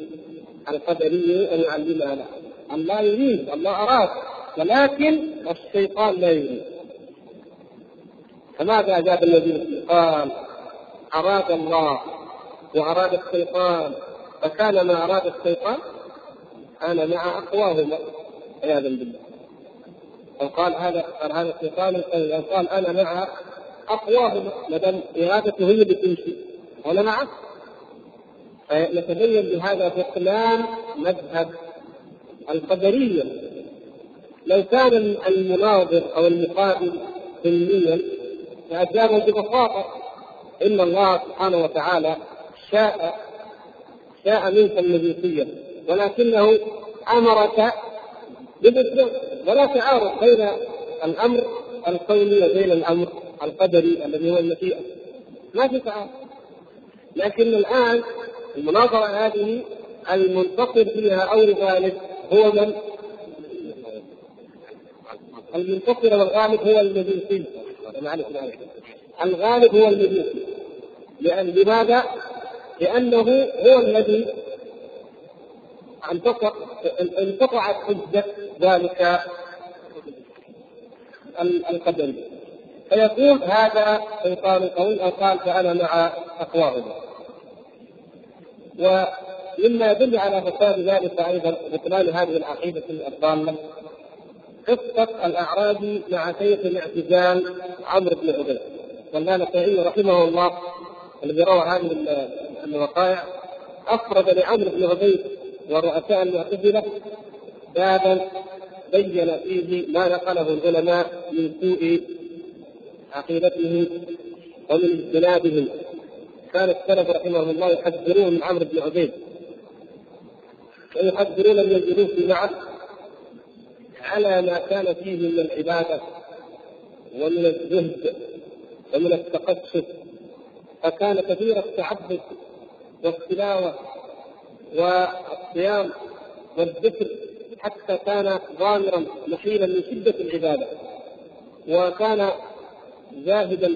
القدرية ان يعلمها له الله يريد الله أراد ولكن الشيطان لا يريد. فماذا اجاب النبي قال؟ أراد الله وأراد الشيطان فكان ما أراد الشيطان أنا مع اقواهما عياذا بالله. أو قال هذا قال هذا الشيطان قال أنا مع اقواهما ما دام إرادته هي اللي تمشي وأنا معه فنتبين بهذا بطلان مذهب القدرية. لو كان المناظر أو المقابل سلميا لاجابه ببساطة إن الله سبحانه وتعالى شاء شاء منك المجوسية ولكنه أمرك بالإسلام ولا تعارض بين الأمر الكوني وبين الأمر القدري الذي هو المشيئة. ما في تعارض. لكن الآن المناظرة هذه المنتصر فيها أو الغالب هو من؟ المنتصر والغالب هو المجوسي الغالب هو المجوسي لأن لماذا؟ لأنه هو الذي انقطع انقطعت حجة ذلك القدر فيقول هذا شيطان قوي أو قال فأنا مع أقوامه ومما يدل على فساد ذلك أيضا بطلان هذه العقيدة الضالة. قصة الأعرابي مع سيف الاعتزال عمرو بن عبيد والنانسائي رحمه الله الذي روى هذه الوقائع. افرد لعمرو بن عبيد ورؤساء المعتزلة بابا بين فيه ما نقله العلماء من سوء عقيدتهم ومن اجتنابهم كان السلف رحمهم الله يحذرون من عمرو بن عبيد. ويحذرون من الجلوس معه على ما كان فيه من العبادة ومن الزهد ومن التقشف فكان كثير التعبد والتلاوة والصيام والذكر حتى كان ضامرا نحيلا من شدة العبادة. وكان زاهدا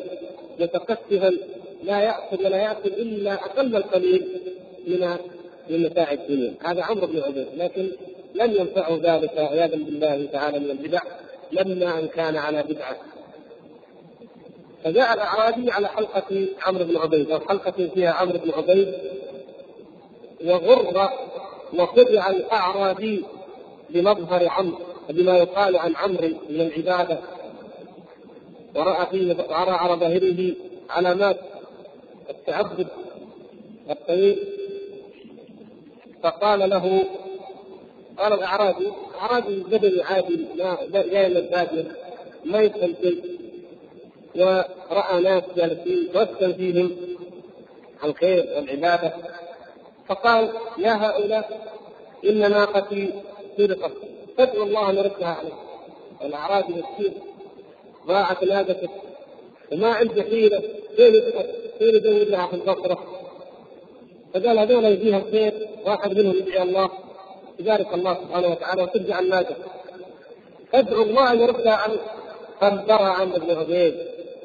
متكففا لا يأكل ولا يأكل إلا أقل القليل من من متاع الدنيا. هذا عمرو بن عبيد لكن لم ينفعه ذلك عياذا بالله تعالى من البدع لما إن كان على بدعة. فجاء الأعرابي على حلقة عمرو بن عبيد أو حلقة فيها عمرو بن عبيد وغر وخدع الأعرابي بمظهر عمرو بما يقال عن عمرو من العبادة. ورأى فيه ورأى على ظاهره علامات التعبد الطويل فقال له قال الأعرابي أعرابي بدوي عادي ما جاي من الباديه ما يفهم شيء ورأى ناس جالسين توسل فيهم الخير والعبادة. فقال يا هؤلاء ان ناقتي سرقت فادعوا الله أن يردها عليكم الأعرابي مسكين ضاعت ناقته وما عنده حيلة فين فين يدور لها في البصرة. فقال هذول يجيها الخير واحد منهم يدعي الله يبارك الله سبحانه وتعالى وترجع الناقه فادعو الله أن يردها عن قدرها عن ابن عبيد.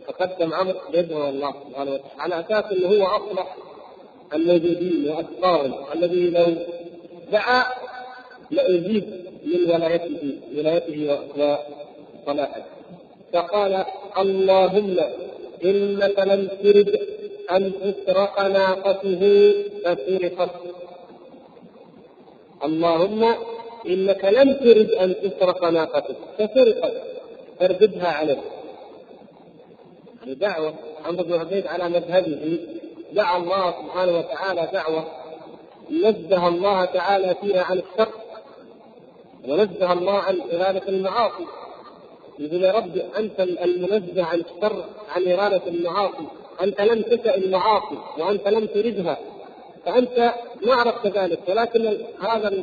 فقدم عمرو يدعو الله سبحانه وتعالى على أساس إنه هو أصلح الموجودين واتقاهم الذي لو دعا لأجيب من ولايته ولايته وصلاحه. فقال اللهم إنك لم ترد أن تسرق ناقته فسرقت. اللهم إنك لم ترد أن تسرق ناقته فسرقت فارددها عليه يعني دعوه عمرو بن عبيد على مذهبه دعا الله سبحانه وتعالى دعوة نزه الله تعالى فيها عن الشر ونزه الله عن إرادة المعاصي. يقول يا رب أنت المنزه عن الشر عن إرادة المعاصي. أنت لم تشأ المعاصي وأنت لم تردها فأنت ما عرفت ذلك. ولكن هذا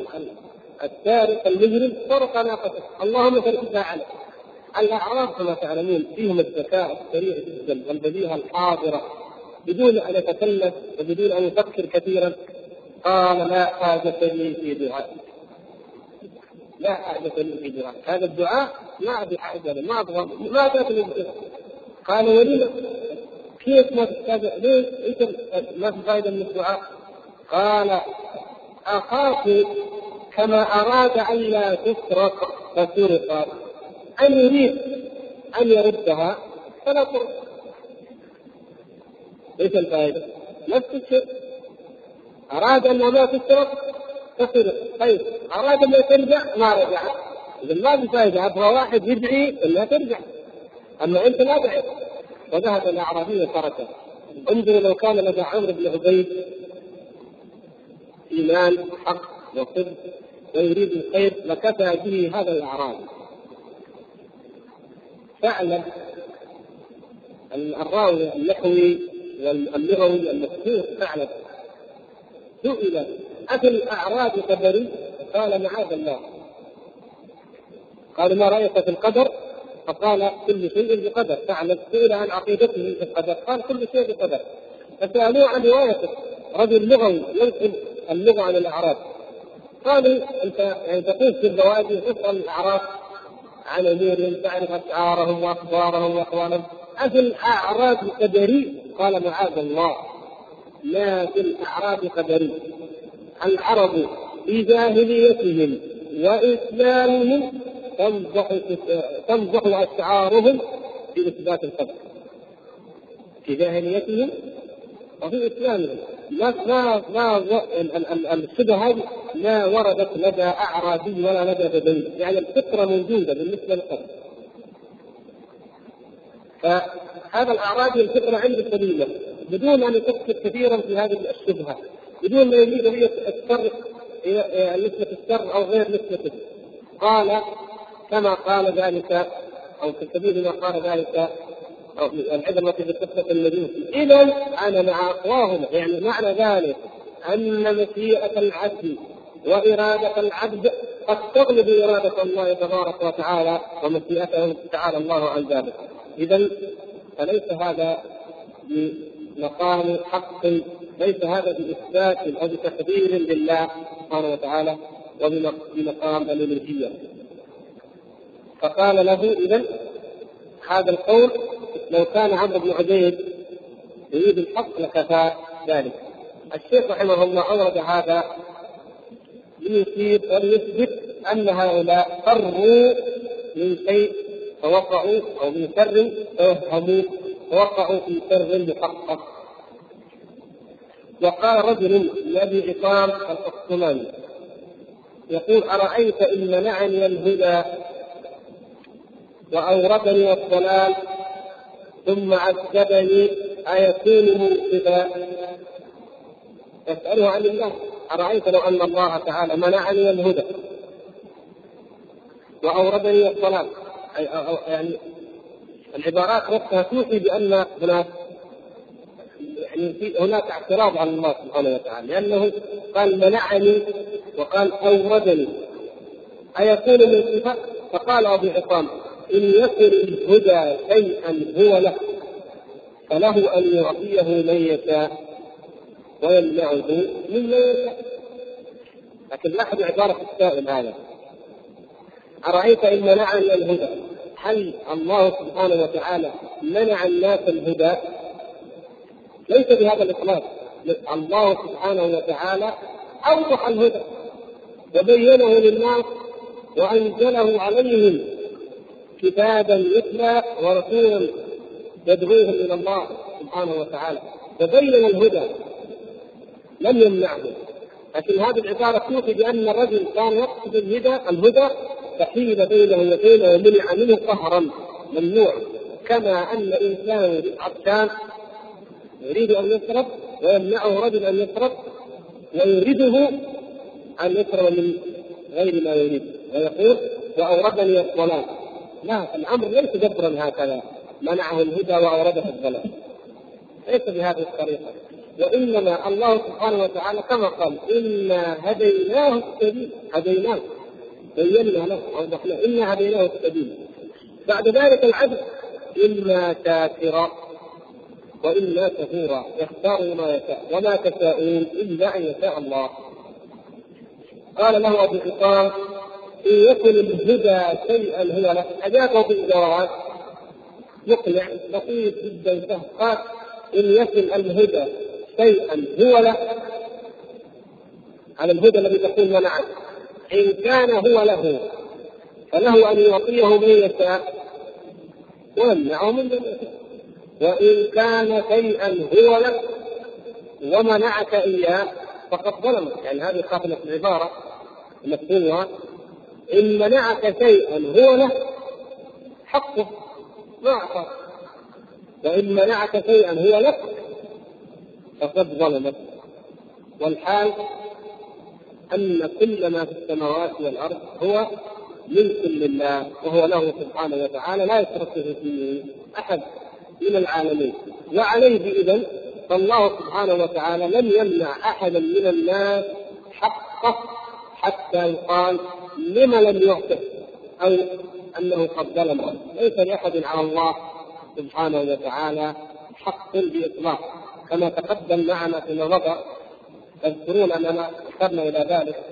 السارق المجرم سرق ناقته. اللهم تركتها عليه الأعراض كما تعلمون فيهم الذكاء السريع جدا والبديهة الحاضرة. بدون أن يتكلف وبدون أن يفكر كثيرا قال لا حاجة لي في دعائي لا حاجة لي في دعائي هذا الدعاء ما أبي حاجة ما أبغى ما تأتي قال ولم كيف ما تتابع ليش؟ انت ما في فائده من الدعاء؟ قال أخاف كما أراد أن لا تسرق فسرق ان يريد أن يردها فلا ترد. إيش الفائده؟ نفس الشيء أراد انها ما تسرق فسرق طيب أراد انها ترجع ما رجعت اذا ما في فائده أبغى واحد يدعي انها ترجع. أما أنت لا دعيت وذهب الأعرابي وتركه انظروا لو كان لدى عمرو بن عبيد إيمان حق وصدق ويريد الخير لكفى به هذا الأعرابي فاعلم الراوي النحوي واللغوي المشهور فاعلم سئل أفي الأعراب قدري؟ قال معاذ الله قال ما رأيك في القدر؟ فقال كل شيء بقدر تعلم سئل عن عقيدته في القدر قال كل شيء بقدر. فسألوه عن روايته رجل لغوي ينقل اللغة عن الأعراب. قالوا أنت يعني تقول في البوادي تسأل الأعراب عن أمورهم تعرف أشعارهم وأخبارهم وأحوالهم أفي الأعراب قدري؟ قال معاذ الله. لا في الأعراب قدري. العرب في جاهليتهم وإسلامهم تنضح تنضح أشعارهم في إثبات القدر. في جاهليتهم وفي إسلامهم. ما ما ما الشبهة هذه ما وردت لدى أعرابي ولا لدى بدوي. يعني الفطرة موجودة بالنسبة للقدر. فهذا الأعرابي الفطرة عنده سليمة بدون أن يفكر كثيرا في هذه الشبهة. بدون ما يريد هي السر نسبة السر أو غير نسبته قال كما قال ذلك أو في سبيل ما قال ذلك أو في قصة المجوس اذا أنا مع أقواهم يعني معنى ذلك أن مشيئه العبد وإرادة العبد قد تغلب إرادة الله تبارك وتعالى ومشيئته تعالى الله عن ذلك. اذا فليس هذا بمقام حق ليس هذا بإثبات أو بتقدير لله سبحانه وتعالى وبمقام الألوهية. فقال له اذا هذا القول لو كان عمرو بن عبيد يريد الحق لكفى ذلك. الشيخ رحمه الله أورد هذا ليثير وليثبت أن هؤلاء فروا من شيء فوقعوا أو من شر توهموا فوقعوا في شر محقق. وقال رجل لأبي عصام القسطلاني يقول أرأيت إن منعني الهدى وأوردني الضلال ثم عذبني أيكون منصفا يسأله عن الله. أرأيت لو أن الله تعالى منعني الهدى؟ وأوردني الضلال أي يعني العبارات نفسها توحي بأن هناك يعني هناك اعتراض على الله سبحانه وتعالى لأنه قال منعني وقال أوردني أيكون من فقال أبو عصام إن يكن الهدى شيئا هو له فله أن يعطيه من يشاء ويمنعه ممن يشاء. لكن لاحظ عبارة السائل هذا. أرأيت إن منعني الهدى؟ هل الله سبحانه وتعالى منع الناس الهدى؟ ليس بهذا الإطلاق. الله سبحانه وتعالى أوضح الهدى وبينه للناس وأنزله عليهم كتابا يتلى ورسولا يدعوهم إلى الله سبحانه وتعالى. وبين الهدى. لم يمنعه. لكن هذه العبارة توحي بأن الرجل كان يقصد الهدى الهدى فحيل بينه وبينه ومنع منه قهرا ممنوع. كما أن إنسانا عطشان يريد أن يشرب ويمنعه رجل أن يشرب ويريده أن يشرب من غير ما يريد. ويقول وأوردني الضلال لا الأمر ليس جبرا هكذا. منعه الهدى وأورده الضلال. ليس بهذه الطريقة. وإنما الله سبحانه وتعالى كما قال إنا هديناه السبيل. هديناه. بينا له أوضحنا إنا هديناه السبيل. بعد ذلك العبد إما شاكرا وإما كفورا. يختار ما يشاء. وما تشاءون إلا أن يشاء الله. قال له أبو حطام إن يكن الهدى شيئا هو له أجابه بالجواب مقنع بسيط جدا سهل إن يكن الهدى شيئا هو له. على الهدى الذي تقول منعه إن كان هو له فله أن يعطيه من يشاء. ويمنعه من يشاء وإن كان شيئا هو لك ومنعك إياه فقد ظلمك. يعني هذه خاتمة العبارة مفهومها إن منعك شيئا هو له حقه ما أعطى وإن منعك شيئا هو لك فقد ظلمك. والحال أن كل ما في السماوات والأرض هو ملك لله وهو له سبحانه وتعالى لا يتركه فيه أحد من العالمين. وعليه إذا فالله سبحانه وتعالى لم يمنع أحدا من الناس حقه حتى يقال لم لم يعطه أو أنه قد ظلم. ليس لأحد على الله سبحانه وتعالى حق بإطلاق. كما تقدم معنا فيما مضى تذكرون أننا أشرنا إلى ذلك.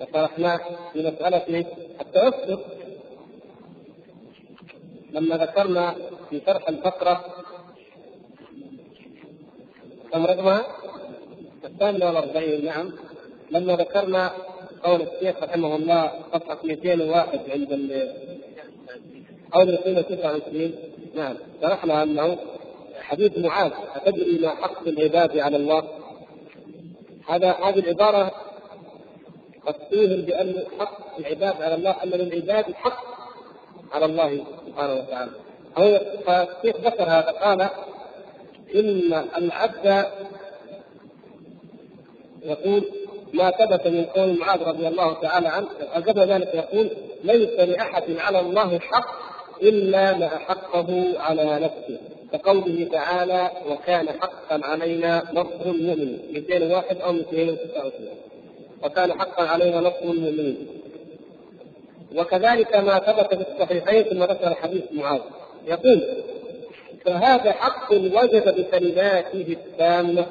وشرحناه في مساله التوسط لما ذكرنا في شرح الفقرة كم رقمها؟ الثامنة والأربعين نعم. لما ذكرنا قول الشيخ رحمه الله صفحة 201 عند ال أو 229 نعم. شرحنا أنه حديث معاذ أتدري ما حق العباد على الله؟ هذا هذه العبارة قد توهم بأن حق العباد على الله أن للعباد حق على الله سبحانه وتعالى. هو فالشيخ ذكر هذا قال إن العبد يقول ما ثبت من قول معاذ رضي الله تعالى عنه قبل ذلك يقول ليس لأحد على الله حق إلا ما حقه على نفسه. كقوله تعالى وكان حقا علينا نصر المؤمن. 201 أو 229 وكان حقا علينا نصر المؤمنين وكذلك ما ثبت في الصحيحين ثم ذكر حديث معاذ. يقول فهذا حق وجد بكلماته التامة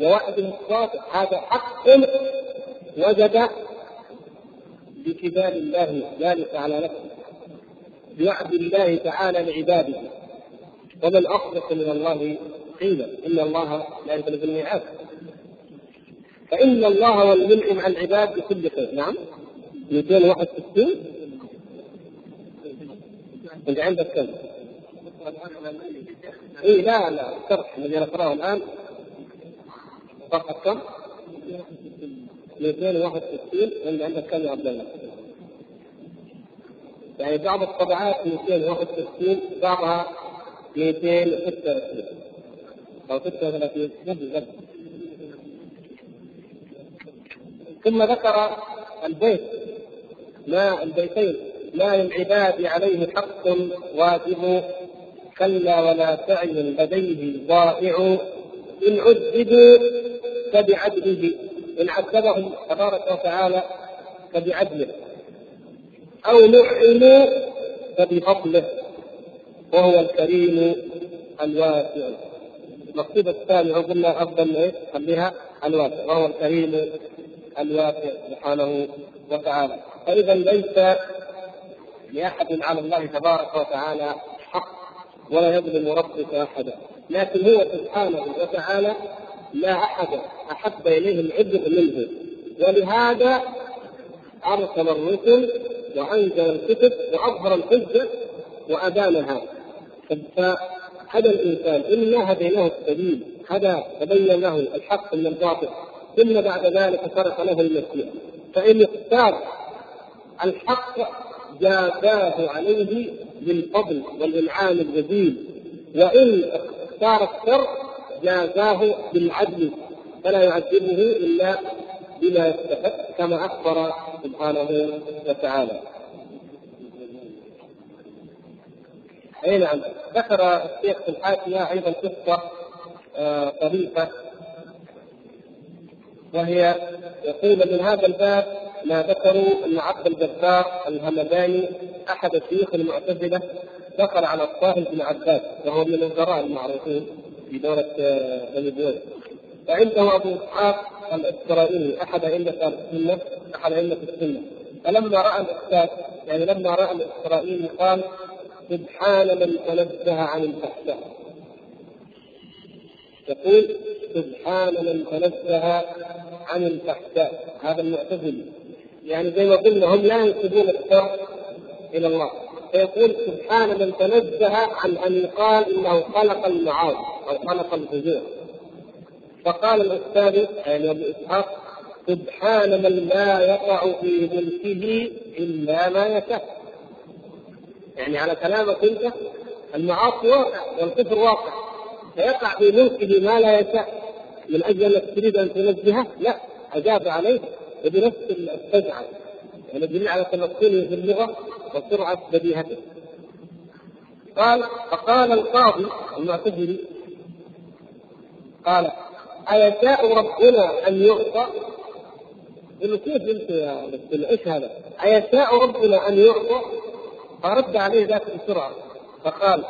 ووحده الصادق هذا حق وجد بكتاب الله ذلك على نفسه. بوعد الله تعالى لعباده. ومن اصدق من الله قيلا. إن الله لا يخلف الميعاد فإن الله هو المنعم عن العباد بكل خير. نعم. 261 انت عندك كم؟ اي لا لا. الشرح الذي نقرأه الآن. صفحه كم؟ 261 انت عندك كم يا عبد الله؟ يعني بعض الطبعات 261 بعضها 236 أو 36 نفس ثم ذكر البيت ما البيتين ما للعباد عليه حق واجب كلا ولا سعي لديه ضائع إن عذبوا فبعدله إن عذبهم تبارك وتعالى فبعدله. أو نعموا فبفضله وهو الكريم الواسع. المقصود الثاني قلنا أفضل إيه؟ خليها الواسع وهو الكريم الواسع سبحانه وتعالى. فإذا ليس لأحد على الله تبارك وتعالى حق ولا يظلم ربك أحدا لكن هو سبحانه وتعالى لا أحد أحب اليه العبد منه. ولهذا أرسل الرسل وأنزل الكتب وأظهر الحجة وادانها فهدى الإنسان إنا هديناه السبيل هدى تبين له الحق من الباطل. ثم بعد ذلك شرح له المسيح. فإن اختار الحق جازاه عليه بالفضل والإنعام الجزيل وإن اختار الشر جازاه بالعدل فلا يعذبه إلا بما يستحق كما أخبر سبحانه وتعالى. أي نعم. ذكر الشيخ في الحاشيه أيضا قصة آه، طريفة. وهي يقول من هذا الباب ما ذكروا أن عبد الجبار الهمداني أحد شيوخ المعتزلة دخل على الطاهر بن عباس وهو من الوزراء المعروفين. دوله آه، بني بويس وعنده أبو إسحاق الإسرائيلي أحد أئمة السنة أحد أئمة السنة. فلما رأى الأستاذ يعني لما رأى الإسرائيلي قال سبحان من تنزه عن الفحشاء. يقول سبحان من تنزه عن الفحشاء. هذا المعتزلي. يعني زي ما قلنا هم لا ينسبون الشر إلى الله. فيقول سبحان من تنزه عن ان يقال انه خلق المعاصي أو خلق الفجور. فقال الأستاذ يعني ابو إسحاق سبحان من لا يقع في ملكه إلا ما يشاء. يعني على كلامك أنت المعاصي واقع والكفر واقع. فيقع في ملكه ما لا يشاء. من أجل أنك تريد أن تنزهه لا أجاب عليه وبنفس السجعه يعني دليل على تمكنه في اللغة وسرعه بديهته قال فقال القاضي المعتزلي قال أيشاء ربنا أن يعطى؟ قل كيف أنت يا مسلم إيش هذا؟ أيشاء ربنا أن يعطى؟ فرد عليه ذاك بسرعة فقال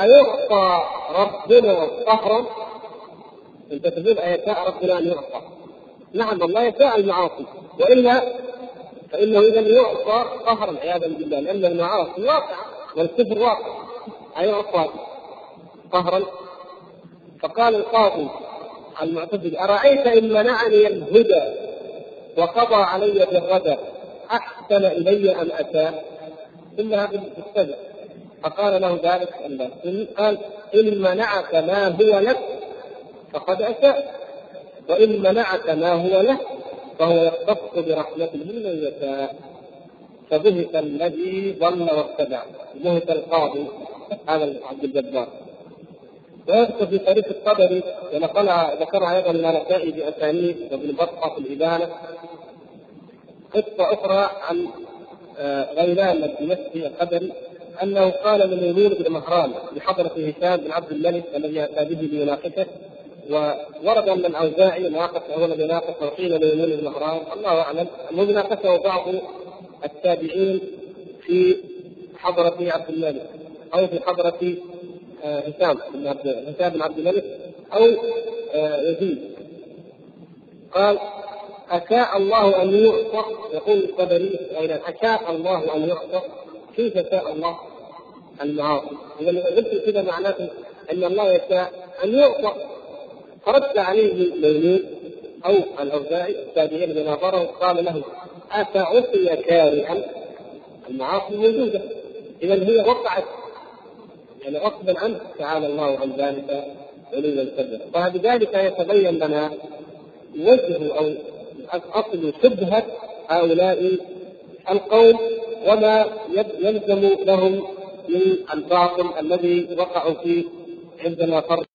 أيعطى ربنا قهرا؟ أنت تقول أيشاء ربنا أن يعطى؟ نعم الله يشاء المعاصي وإلا فإنه إذا يعطى قهرا عياذا بالله لأن المعاصي واقعة والكفر واقع أيعطى قهرا؟ فقال القاضي المعتزل أرأيت إن منعني الهدى وقضى علي بالردى أحسن إلي أم أتى؟ ثم هذا السبع فقال له ذلك قال إن منعك ما هو لك فقد أساء وإن منعك ما هو له فهو يختص برحمته من يشاء فبهت الذي ضل واتبع. بهت القاضي. هذا عبد الجبار. ويذكر في تاريخ الطبري ونقلها ذكرها أيضا النسائي بأسانيد وابن بطة في الابانه قصة أخرى عن آه، غيلان الدمشقي القدري أنه قال لميمون بن مهران بحضرة هشام بن عبد الملك الذي اتى به ليناقشه وورد أن الأوزاعي ناقش هو الذي ناقش وقيل لميمون بن الله أعلم. انه ناقشه بعض التابعين في حضرة عبد الملك أو في حضرة آه، هشام بن عبد هشام بن عبد الملك أو آه، يزيد. قال أشاء الله أن يعطى يقول الطبري أيضا أشاء الله أن يعطى. كيف شاء الله؟ المعاصي. إذا قلت كذا معناته أن الله يشاء أن يعطى. فرد عليه ميمون أو الأوزاعي التابعين بنظره قال له أفعصي كارها؟ المعاصي موجودة إذا هي وقعت. يعني غصبا عنه تعالى الله عن ذلك علوا الكبر فبذلك يتبين لنا وجه أو أصل شبهة هؤلاء القوم وما يلزم لهم من الباطل الذي وقعوا فيه عندما فرق